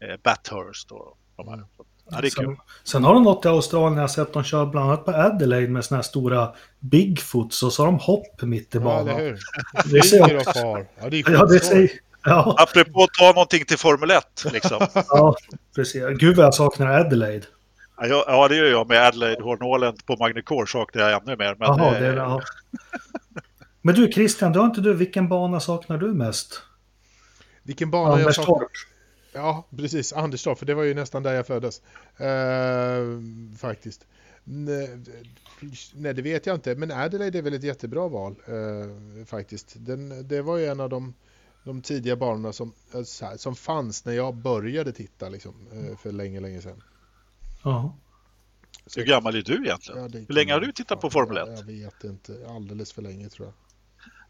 eh, Bathurst och de här. Ja, det är sen, kul. Sen har de något i Australien, jag har sett de kör bland annat på Adelaide med såna här stora Bigfoots och så har de hopp mitt i banan. Ja, hur? Det ser far. Ja, det är ja, det ser, ja. Apropå att ta någonting till Formel 1 liksom. ja, precis. Gud vad jag saknar Adelaide. Ja, ja, det gör jag med Adelaide Hornålen på Magnicor saknar jag ännu mer. Men, Jaha, det, ja. men du Christian, du har inte du, vilken bana saknar du mest? Vilken bana jag saknar? Ja, precis. Anderstorp, för det var ju nästan där jag föddes. Uh, faktiskt. Nej, nej, det vet jag inte. Men Adelaide är väl ett jättebra val uh, faktiskt. Den, det var ju en av de, de tidiga banorna som, uh, som fanns när jag började titta liksom, uh, för länge, länge sedan. Ja. Hur gammal är du egentligen? Ja, Hur länge har du tittat på Formel 1? Jag vet inte. Alldeles för länge tror jag.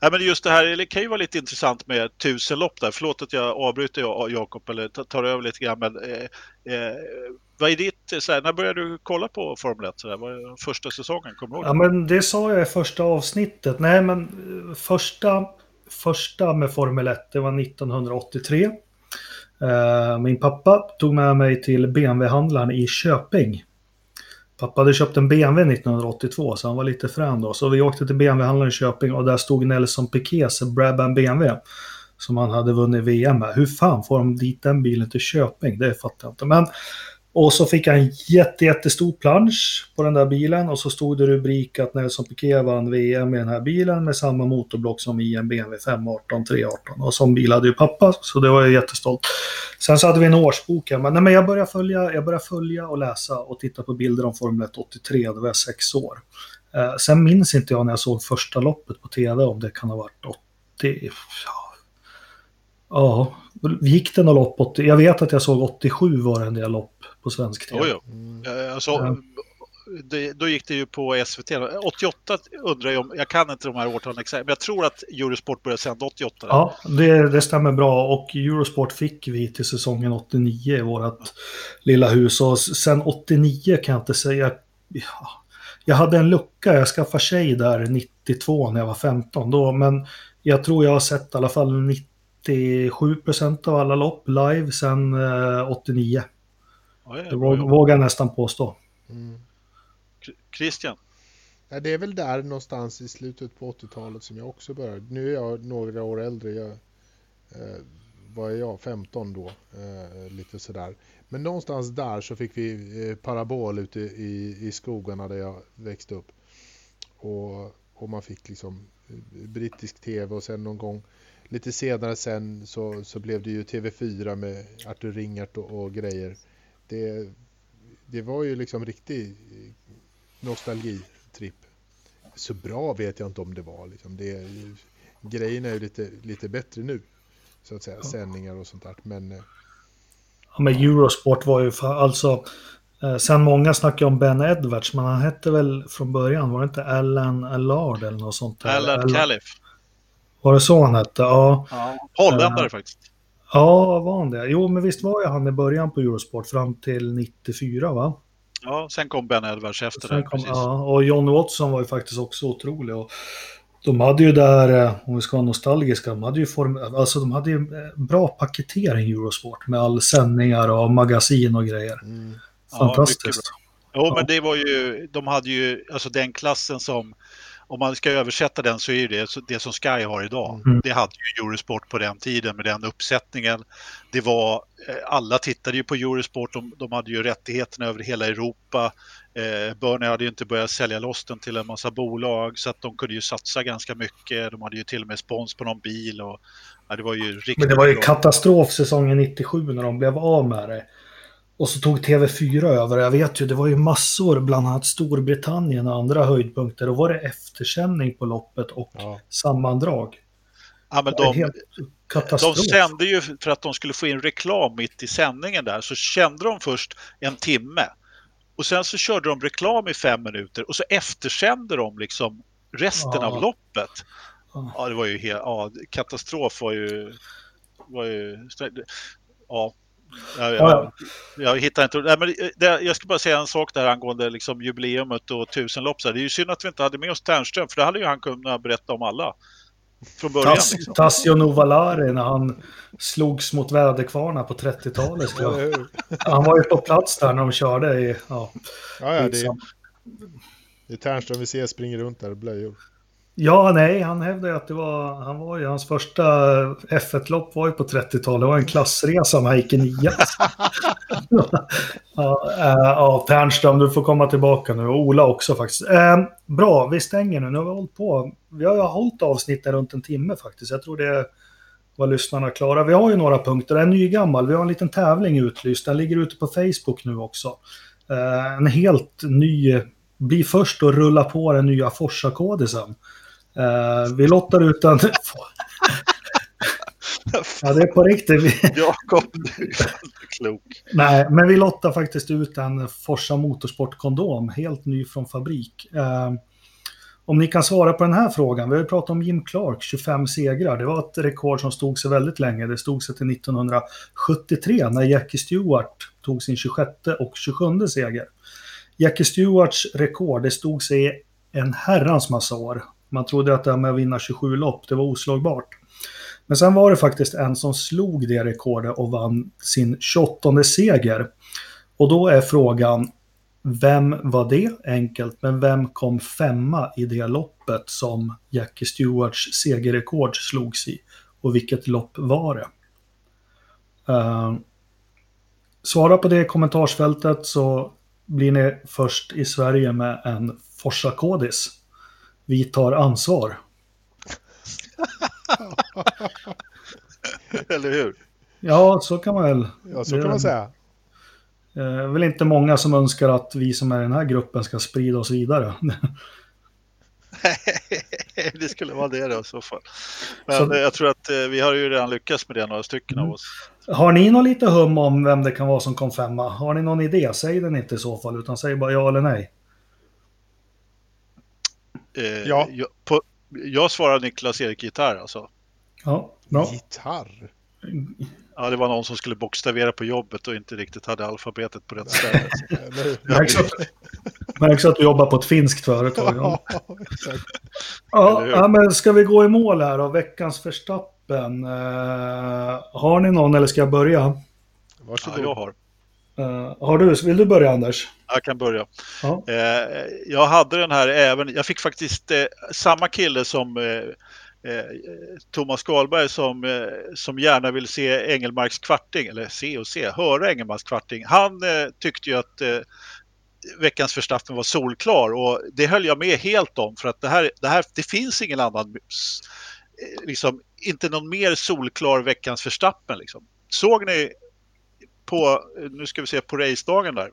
Ja, men just det här det kan ju vara lite intressant med tusen lopp där. Förlåt att jag avbryter Jakob eller tar över lite grann. Men, eh, eh, vad är ditt, så här, när började du kolla på Formel 1? Så där? Vad är första säsongen? Kommer du ihåg? Ja, men det sa jag i första avsnittet. Nej, men eh, första, första med Formel 1, det var 1983. Eh, min pappa tog med mig till BMW-handlaren i Köping. Pappa hade köpt en BMW 1982 så han var lite frän då. Så vi åkte till BMW-handlaren i Köping och där stod Nelson Piquets Brabham BMW. Som han hade vunnit VM med. Hur fan får de dit den bilen till Köping? Det fattar jag inte. Men och så fick han en jätte, jättestor plansch på den där bilen och så stod det rubrik att Nelson Piquet vann VM med den här bilen med samma motorblock som i en BMW 518 318. Och som bil hade ju pappa, så det var jag jättestolt. Sen så hade vi en årsbok här, men, nej, men jag, började följa, jag började följa och läsa och titta på bilder om Formel 1 83, då var jag sex år. Eh, sen minns inte jag när jag såg första loppet på tv om det kan ha varit 80, ja, Ja, gick det något lopp? 80? Jag vet att jag såg 87 var det en del lopp på svensk TV. Jo, jo. Mm. Alltså, ja. det, då gick det ju på SVT. 88 undrar jag om, jag kan inte de här årtalen exakt, men jag tror att Eurosport började sända 88. Ja, det, det stämmer bra och Eurosport fick vi till säsongen 89 i vårt lilla hus och sen 89 kan jag inte säga. Ja, jag hade en lucka, jag skaffade tjej där 92 när jag var 15 då, men jag tror jag har sett i alla fall 90 97 procent av alla lopp live sedan 89. Ja, det vågar jag nästan påstå. Mm. Christian? Ja, det är väl där någonstans i slutet på 80-talet som jag också började. Nu är jag några år äldre. Jag, eh, vad är jag? 15 då. Eh, lite sådär. Men någonstans där så fick vi eh, parabol ute i, i skogarna där jag växte upp. Och, och man fick liksom eh, brittisk tv och sen någon gång lite senare sen så, så blev det ju TV4 med Arthur Ringart och, och grejer. Det, det var ju liksom riktig nostalgitripp. Så bra vet jag inte om det var. Liksom. Det, grejerna är ju lite, lite bättre nu. Så att säga, ja. sändningar och sånt där. Men, eh, ja, men Eurosport var ju för, alltså Eh, sen många snackar om Ben Edwards, men han hette väl från början, var det inte Alan Allard eller något sånt? Där? Alan Califf. Var det så han hette? Ja. ja Holländare uh, faktiskt. Ja, var han det? Jo, men visst var ju han i början på Eurosport fram till 94, va? Ja, sen kom Ben Edwards efter det. Kom, ja, och John Watson var ju faktiskt också otrolig. Och de hade ju där, eh, om vi ska vara nostalgiska, de hade ju, form, alltså de hade ju bra paketering Eurosport med all sändningar och magasin och grejer. Mm. Fantastiskt. Ja, jo, men det var ju, de hade ju, alltså den klassen som, om man ska översätta den så är det det som Sky har idag. Mm. Det hade ju Eurosport på den tiden med den uppsättningen. Det var, eh, alla tittade ju på Eurosport, de, de hade ju rättigheterna över hela Europa. Eh, Burnley hade ju inte börjat sälja loss den till en massa bolag så att de kunde ju satsa ganska mycket. De hade ju till och med spons på någon bil och ja, det var ju riktigt Men det var ju katastrof säsongen 97 när de blev av med det. Och så tog TV4 över. Jag vet ju, det var ju massor, bland annat Storbritannien och andra höjdpunkter. Då var det eftersändning på loppet och ja. sammandrag. Ja, men de, de sände ju för att de skulle få in reklam mitt i sändningen där. Så kände de först en timme. Och sen så körde de reklam i fem minuter och så eftersände de liksom resten ja. av loppet. Ja, det var ju helt, ja, katastrof var ju, var ju ja, jag, jag, jag hittar inte... Nej, men det, jag ska bara säga en sak där angående liksom jubileumet och tusenlopp. Det är ju synd att vi inte hade med oss Ternström, för det hade ju han kunnat berätta om alla. Från början. Tass, liksom. Tassio Novalari när han slogs mot väderkvarnar på 30-talet. han var ju på plats där när de körde i... Ja, ja, ja det, är, det är Ternström vi ser springer runt där i blöjor. Ja, nej, han hävdade att det var, han var ju, hans första F1-lopp var ju på 30-talet, det var en klassresa med Heike Nia. ja, äh, ja, Ternström, du får komma tillbaka nu, och Ola också faktiskt. Äh, bra, vi stänger nu, nu har vi hållit på. Vi har ju hållit avsnittet runt en timme faktiskt, jag tror det var lyssnarna klara. Vi har ju några punkter, en ny gammal, vi har en liten tävling utlyst, den ligger ute på Facebook nu också. Äh, en helt ny, bli först och rulla på den nya Forsa-kodisen. Uh, vi lottar ut en... ja, det är på riktigt. Jakob, du är klok. Nej, men vi lottar faktiskt ut en Forsa Motorsport-kondom, helt ny från fabrik. Uh, om ni kan svara på den här frågan, vi har ju pratat om Jim Clark, 25 segrar. Det var ett rekord som stod sig väldigt länge. Det stod sig till 1973 när Jackie Stewart tog sin 26 och 27 seger. Jackie Stewarts rekord, det stod sig en herrans massa år. Man trodde att det här med att vinna 27 lopp, det var oslagbart. Men sen var det faktiskt en som slog det rekordet och vann sin 28 seger. Och då är frågan, vem var det? Enkelt, men vem kom femma i det loppet som Jackie Stewarts segerrekord slogs i? Och vilket lopp var det? Uh, svara på det i kommentarsfältet så blir ni först i Sverige med en Forsa-kodis vi tar ansvar. Eller hur? Ja, så kan man väl. Ja, så kan man säga. Det är väl inte många som önskar att vi som är i den här gruppen ska sprida oss vidare. det skulle vara det då i så fall. Men så, jag tror att eh, vi har ju redan lyckats med det, några stycken mm. av oss. Har ni någon lite hum om vem det kan vara som kom femma? Har ni någon idé? Säg den inte i så fall, utan säg bara ja eller nej. Eh, ja. Jag, på, jag svarar Niklas-Erik gitarr alltså. Ja, bra. Gitarr? Ja, det var någon som skulle bokstavera på jobbet och inte riktigt hade alfabetet på rätt ställe. Märks att du jobbar på ett finskt företag. Ja, ja, ja, men ska vi gå i mål här då? Veckans Verstappen gruppen. Uh, har ni någon eller ska jag börja? Varsågod. Ja, jag har. Uh, har du, vill du börja Anders? Jag kan börja. Ja. Uh, jag hade den här även, jag fick faktiskt uh, samma kille som Thomas Skalberg som, som gärna vill se Engelmarks kvarting, eller se och se, höra Engelmarks kvarting. Han tyckte ju att veckans Verstappen var solklar och det höll jag med helt om för att det här, det här det finns ingen annan, liksom inte någon mer solklar veckans Verstappen liksom. Såg ni på, nu ska vi se, på racedagen där,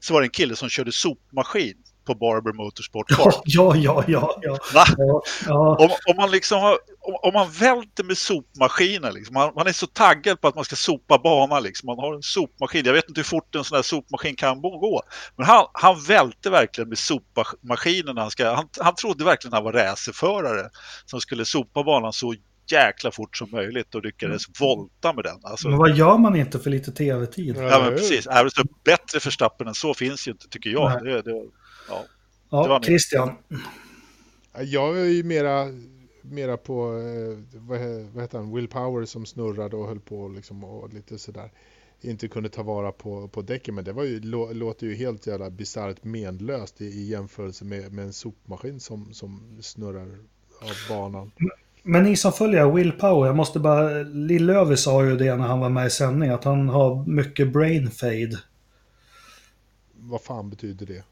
så var det en kille som körde sopmaskin på Barber Motorsport Park. Ja, ja, ja. ja, ja. ja. Om, om, man liksom har, om, om, man välter med sopmaskiner, liksom, man, man, är så taggad på att man ska sopa banan, liksom. man har en sopmaskin. Jag vet inte hur fort en sån här sopmaskin kan gå. Men han, han välte verkligen med sopmaskinen. Han, ska, han, han trodde verkligen att han var racerförare som skulle sopa banan så jäkla fort som möjligt och lyckades mm. volta med den. Alltså, men vad gör man inte för lite tv-tid? Ja, men precis. Även så bättre förstappen än så finns ju inte, tycker jag. Det, det, ja, ja Christian. Jag är ju mera, mera på, eh, vad, vad heter han, Will Power som snurrade och höll på liksom och lite sådär. Inte kunde ta vara på, på däcken, men det var ju, låter ju helt jävla bisarrt menlöst i, i jämförelse med, med en sopmaskin som, som snurrar av banan. Men ni som följer Will Power, jag måste bara... Lillövi sa ju det när han var med i sändning, att han har mycket brain fade. Vad fan betyder det?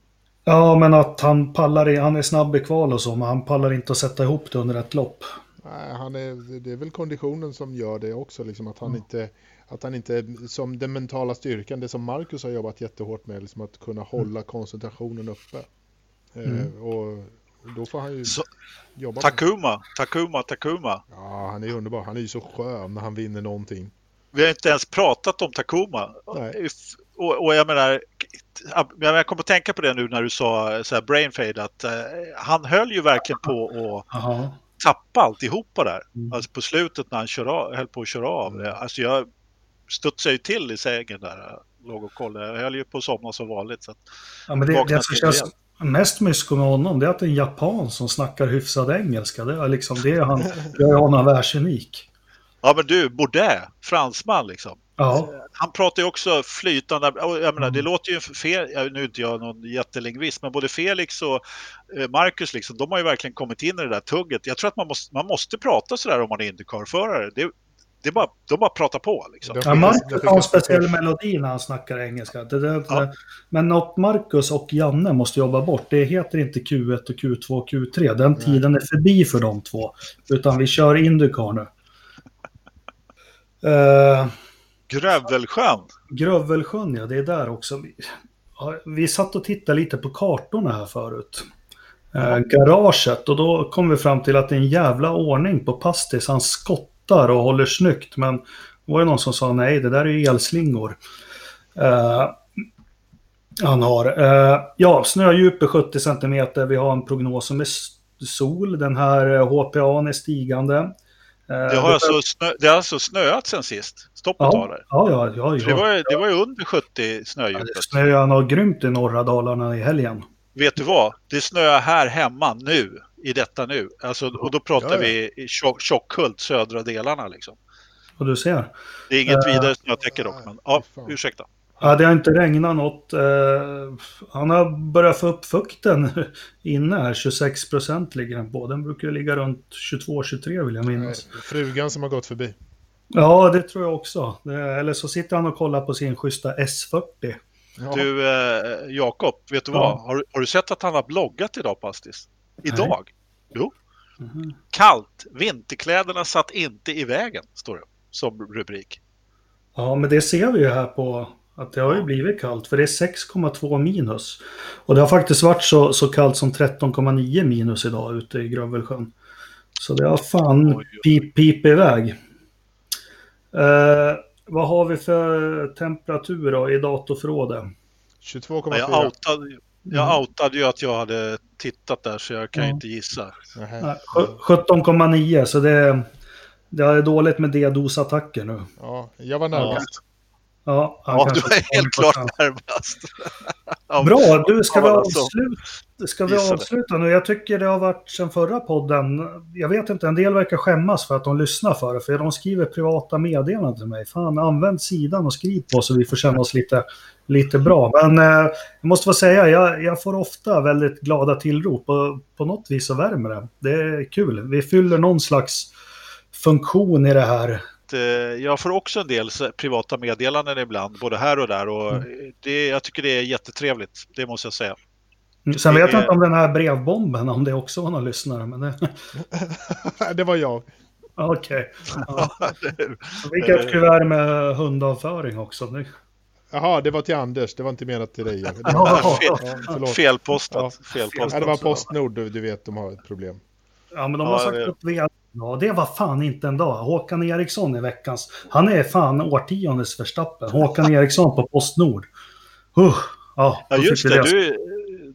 Ja, men att han pallar i, han är snabb i kval och så, men han pallar inte att sätta ihop det under ett lopp. Nej, han är, det är väl konditionen som gör det också, liksom att han mm. inte... Att han inte, som den mentala styrkan, det som Marcus har jobbat jättehårt med, liksom att kunna hålla mm. koncentrationen uppe. Eh, mm. Eh, och då får han ju så, jobba. Takuma, Takuma, Takuma. Ja, han är underbar. Han är ju så skön när han vinner någonting. Vi har inte ens pratat om Takuma. Nej. Och, och jag menar, jag kommer att tänka på det nu när du sa så här brain fade, att uh, han höll ju verkligen på att tappa alltihopa där. Mm. Alltså på slutet när han kör av, höll på att köra av. Mm. Alltså jag studsade ju till i sängen där, låg och kollade. Jag höll ju på att somna som vanligt. Så ja, men det, det som känns, mest mysko med honom det är att det är en japan som snackar hyfsad engelska. Det är liksom det är han, det är honom världsunik. Ja men du, Baudet, fransman liksom. Ja. Han pratar ju också flytande, jag menar det mm. låter ju fel, nu är inte jag någon jättelingvist, men både Felix och eh, Marcus liksom, de har ju verkligen kommit in i det där tugget. Jag tror att man måste, man måste prata sådär om man är Indycar-förare. Det, det bara, de bara pratar på. Liksom. Ja, Marcus har en speciell melodi när han snackar engelska. Det, det, ja. Men något Marcus och Janne måste jobba bort, det heter inte Q1 och Q2 och Q3. Den Nej. tiden är förbi för de två. Utan vi kör Indycar nu. Uh, Grövelsjön. Grövelsjön, ja. Det är där också. Vi, vi satt och tittade lite på kartorna här förut. Uh, garaget och då kom vi fram till att det är en jävla ordning på Pastis. Han skott skottar och håller snyggt. Men var det någon som sa nej, det där är ju elslingor. Uh, han har. Uh, ja, snödjup är 70 cm. Vi har en prognos som är sol. Den här HPA eh, är stigande. Uh, det, har alltså snö, det har alltså snöat sen sist? Stoppet ja? Ja, ja, ja. Det, var, det var ju under 70 snödjupet. Ja, det snöade grymt i norra Dalarna i helgen. Vet du vad? Det snöar här hemma nu i detta nu. Alltså, och då pratar ja, ja. vi i Tjockhult, södra delarna liksom. Och du ser. Det är inget uh, vidare snötäcke dock, men ja, ursäkta. Ja, det har inte regnat något. Uh, han har börjat få upp fukten inne här. 26 procent ligger den på. Den brukar ligga runt 22-23 vill jag minnas. Frugan som har gått förbi. Ja, det tror jag också. Eller så sitter han och kollar på sin schyssta S40. Ja. Du, eh, Jakob, vet du ja. vad? Har, har, du sett att han har bloggat idag, Pastis? Idag? Nej. Jo. Mm. Kallt. Vinterkläderna satt inte i vägen, står det som rubrik. Ja, men det ser vi ju här på att det har ju blivit kallt. För det är 6,2 minus. Och det har faktiskt varit så, så kallt som 13,9 minus idag ute i Grövelsjön. Så det har fan pip, pip iväg. Eh, vad har vi för temperatur då i datorförrådet? 22,4. Jag outade, jag outade ju att jag hade tittat där så jag kan mm. inte gissa. 17,9 så det, det är dåligt med D-dos-attacker nu. Ja, jag var närmast. Ja, ja, ja du är helt klart närmast. Bra, du ska vi, avsluta, ska vi avsluta nu? Jag tycker det har varit sen förra podden. Jag vet inte, en del verkar skämmas för att de lyssnar för det. För de skriver privata meddelanden till mig. Fan, använd sidan och skriv på så vi får känna oss lite, lite bra. Men eh, jag måste få säga, jag, jag får ofta väldigt glada tillrop. Och på något vis så värmer det. Det är kul. Vi fyller någon slags funktion i det här Eh, jag får också en del privata meddelanden ibland, både här och där. Och mm. det, jag tycker det är jättetrevligt, det måste jag säga. Mm, sen vet jag inte om den här brevbomben, om det också var någon lyssnare. Men det... det var jag. Okej. Okay. Ja. Vi ett kuvert med hundavföring också. Jaha, det var till Anders, det var inte menat till dig. Ja, fel, felpostat. Ja. Felpostat. Ja, det var Postnord, du, du vet, de har ett problem. Ja, men de har sagt upp Ja, det var fan inte en dag. Håkan Eriksson i veckans. Han är fan årtiondets förstappen. Håkan Eriksson på Postnord. Uh, ja, ja, just det. Du,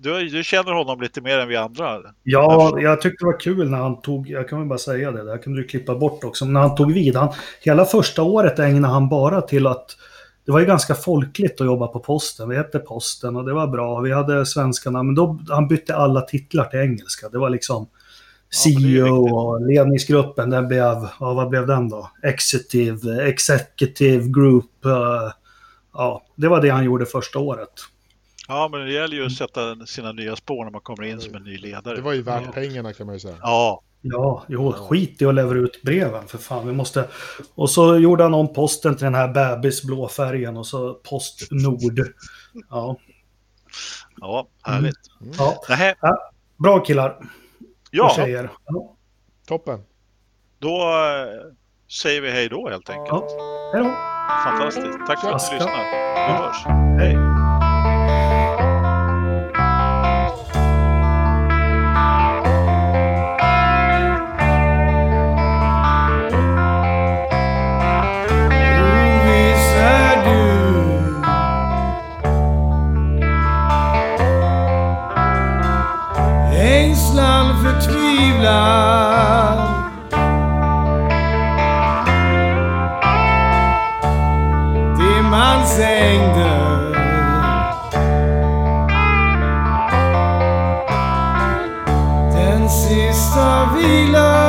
du, du, känner honom lite mer än vi andra. Ja, jag tyckte det var kul när han tog, jag kan väl bara säga det, det kan du klippa bort också, men när han tog vid. Han, hela första året ägnade han bara till att det var ju ganska folkligt att jobba på posten. Vi hette posten och det var bra. Vi hade svenskarna, men då han bytte alla titlar till engelska. Det var liksom CEO och ledningsgruppen, den blev, ja, vad blev den då? Executive, Executive Group. Uh, ja, det var det han gjorde första året. Ja, men det gäller ju att sätta sina nya spår när man kommer in som en ny ledare. Det var ju värt pengarna kan man ju säga. Ja. Ja, jo, skit i att leverera ut breven för fan. Vi måste... Och så gjorde han om posten till den här bebisblå färgen och så Postnord. Ja. Ja, härligt. Mm. Ja. ja. Bra killar. Ja. Tjejer. Toppen. Då äh, säger vi hej då helt enkelt. Ja. Hej då. Fantastiskt. Tack för att ni lyssnar. Vi hörs. Hej. förtvivlad. Dimmans ängder Den sista vilan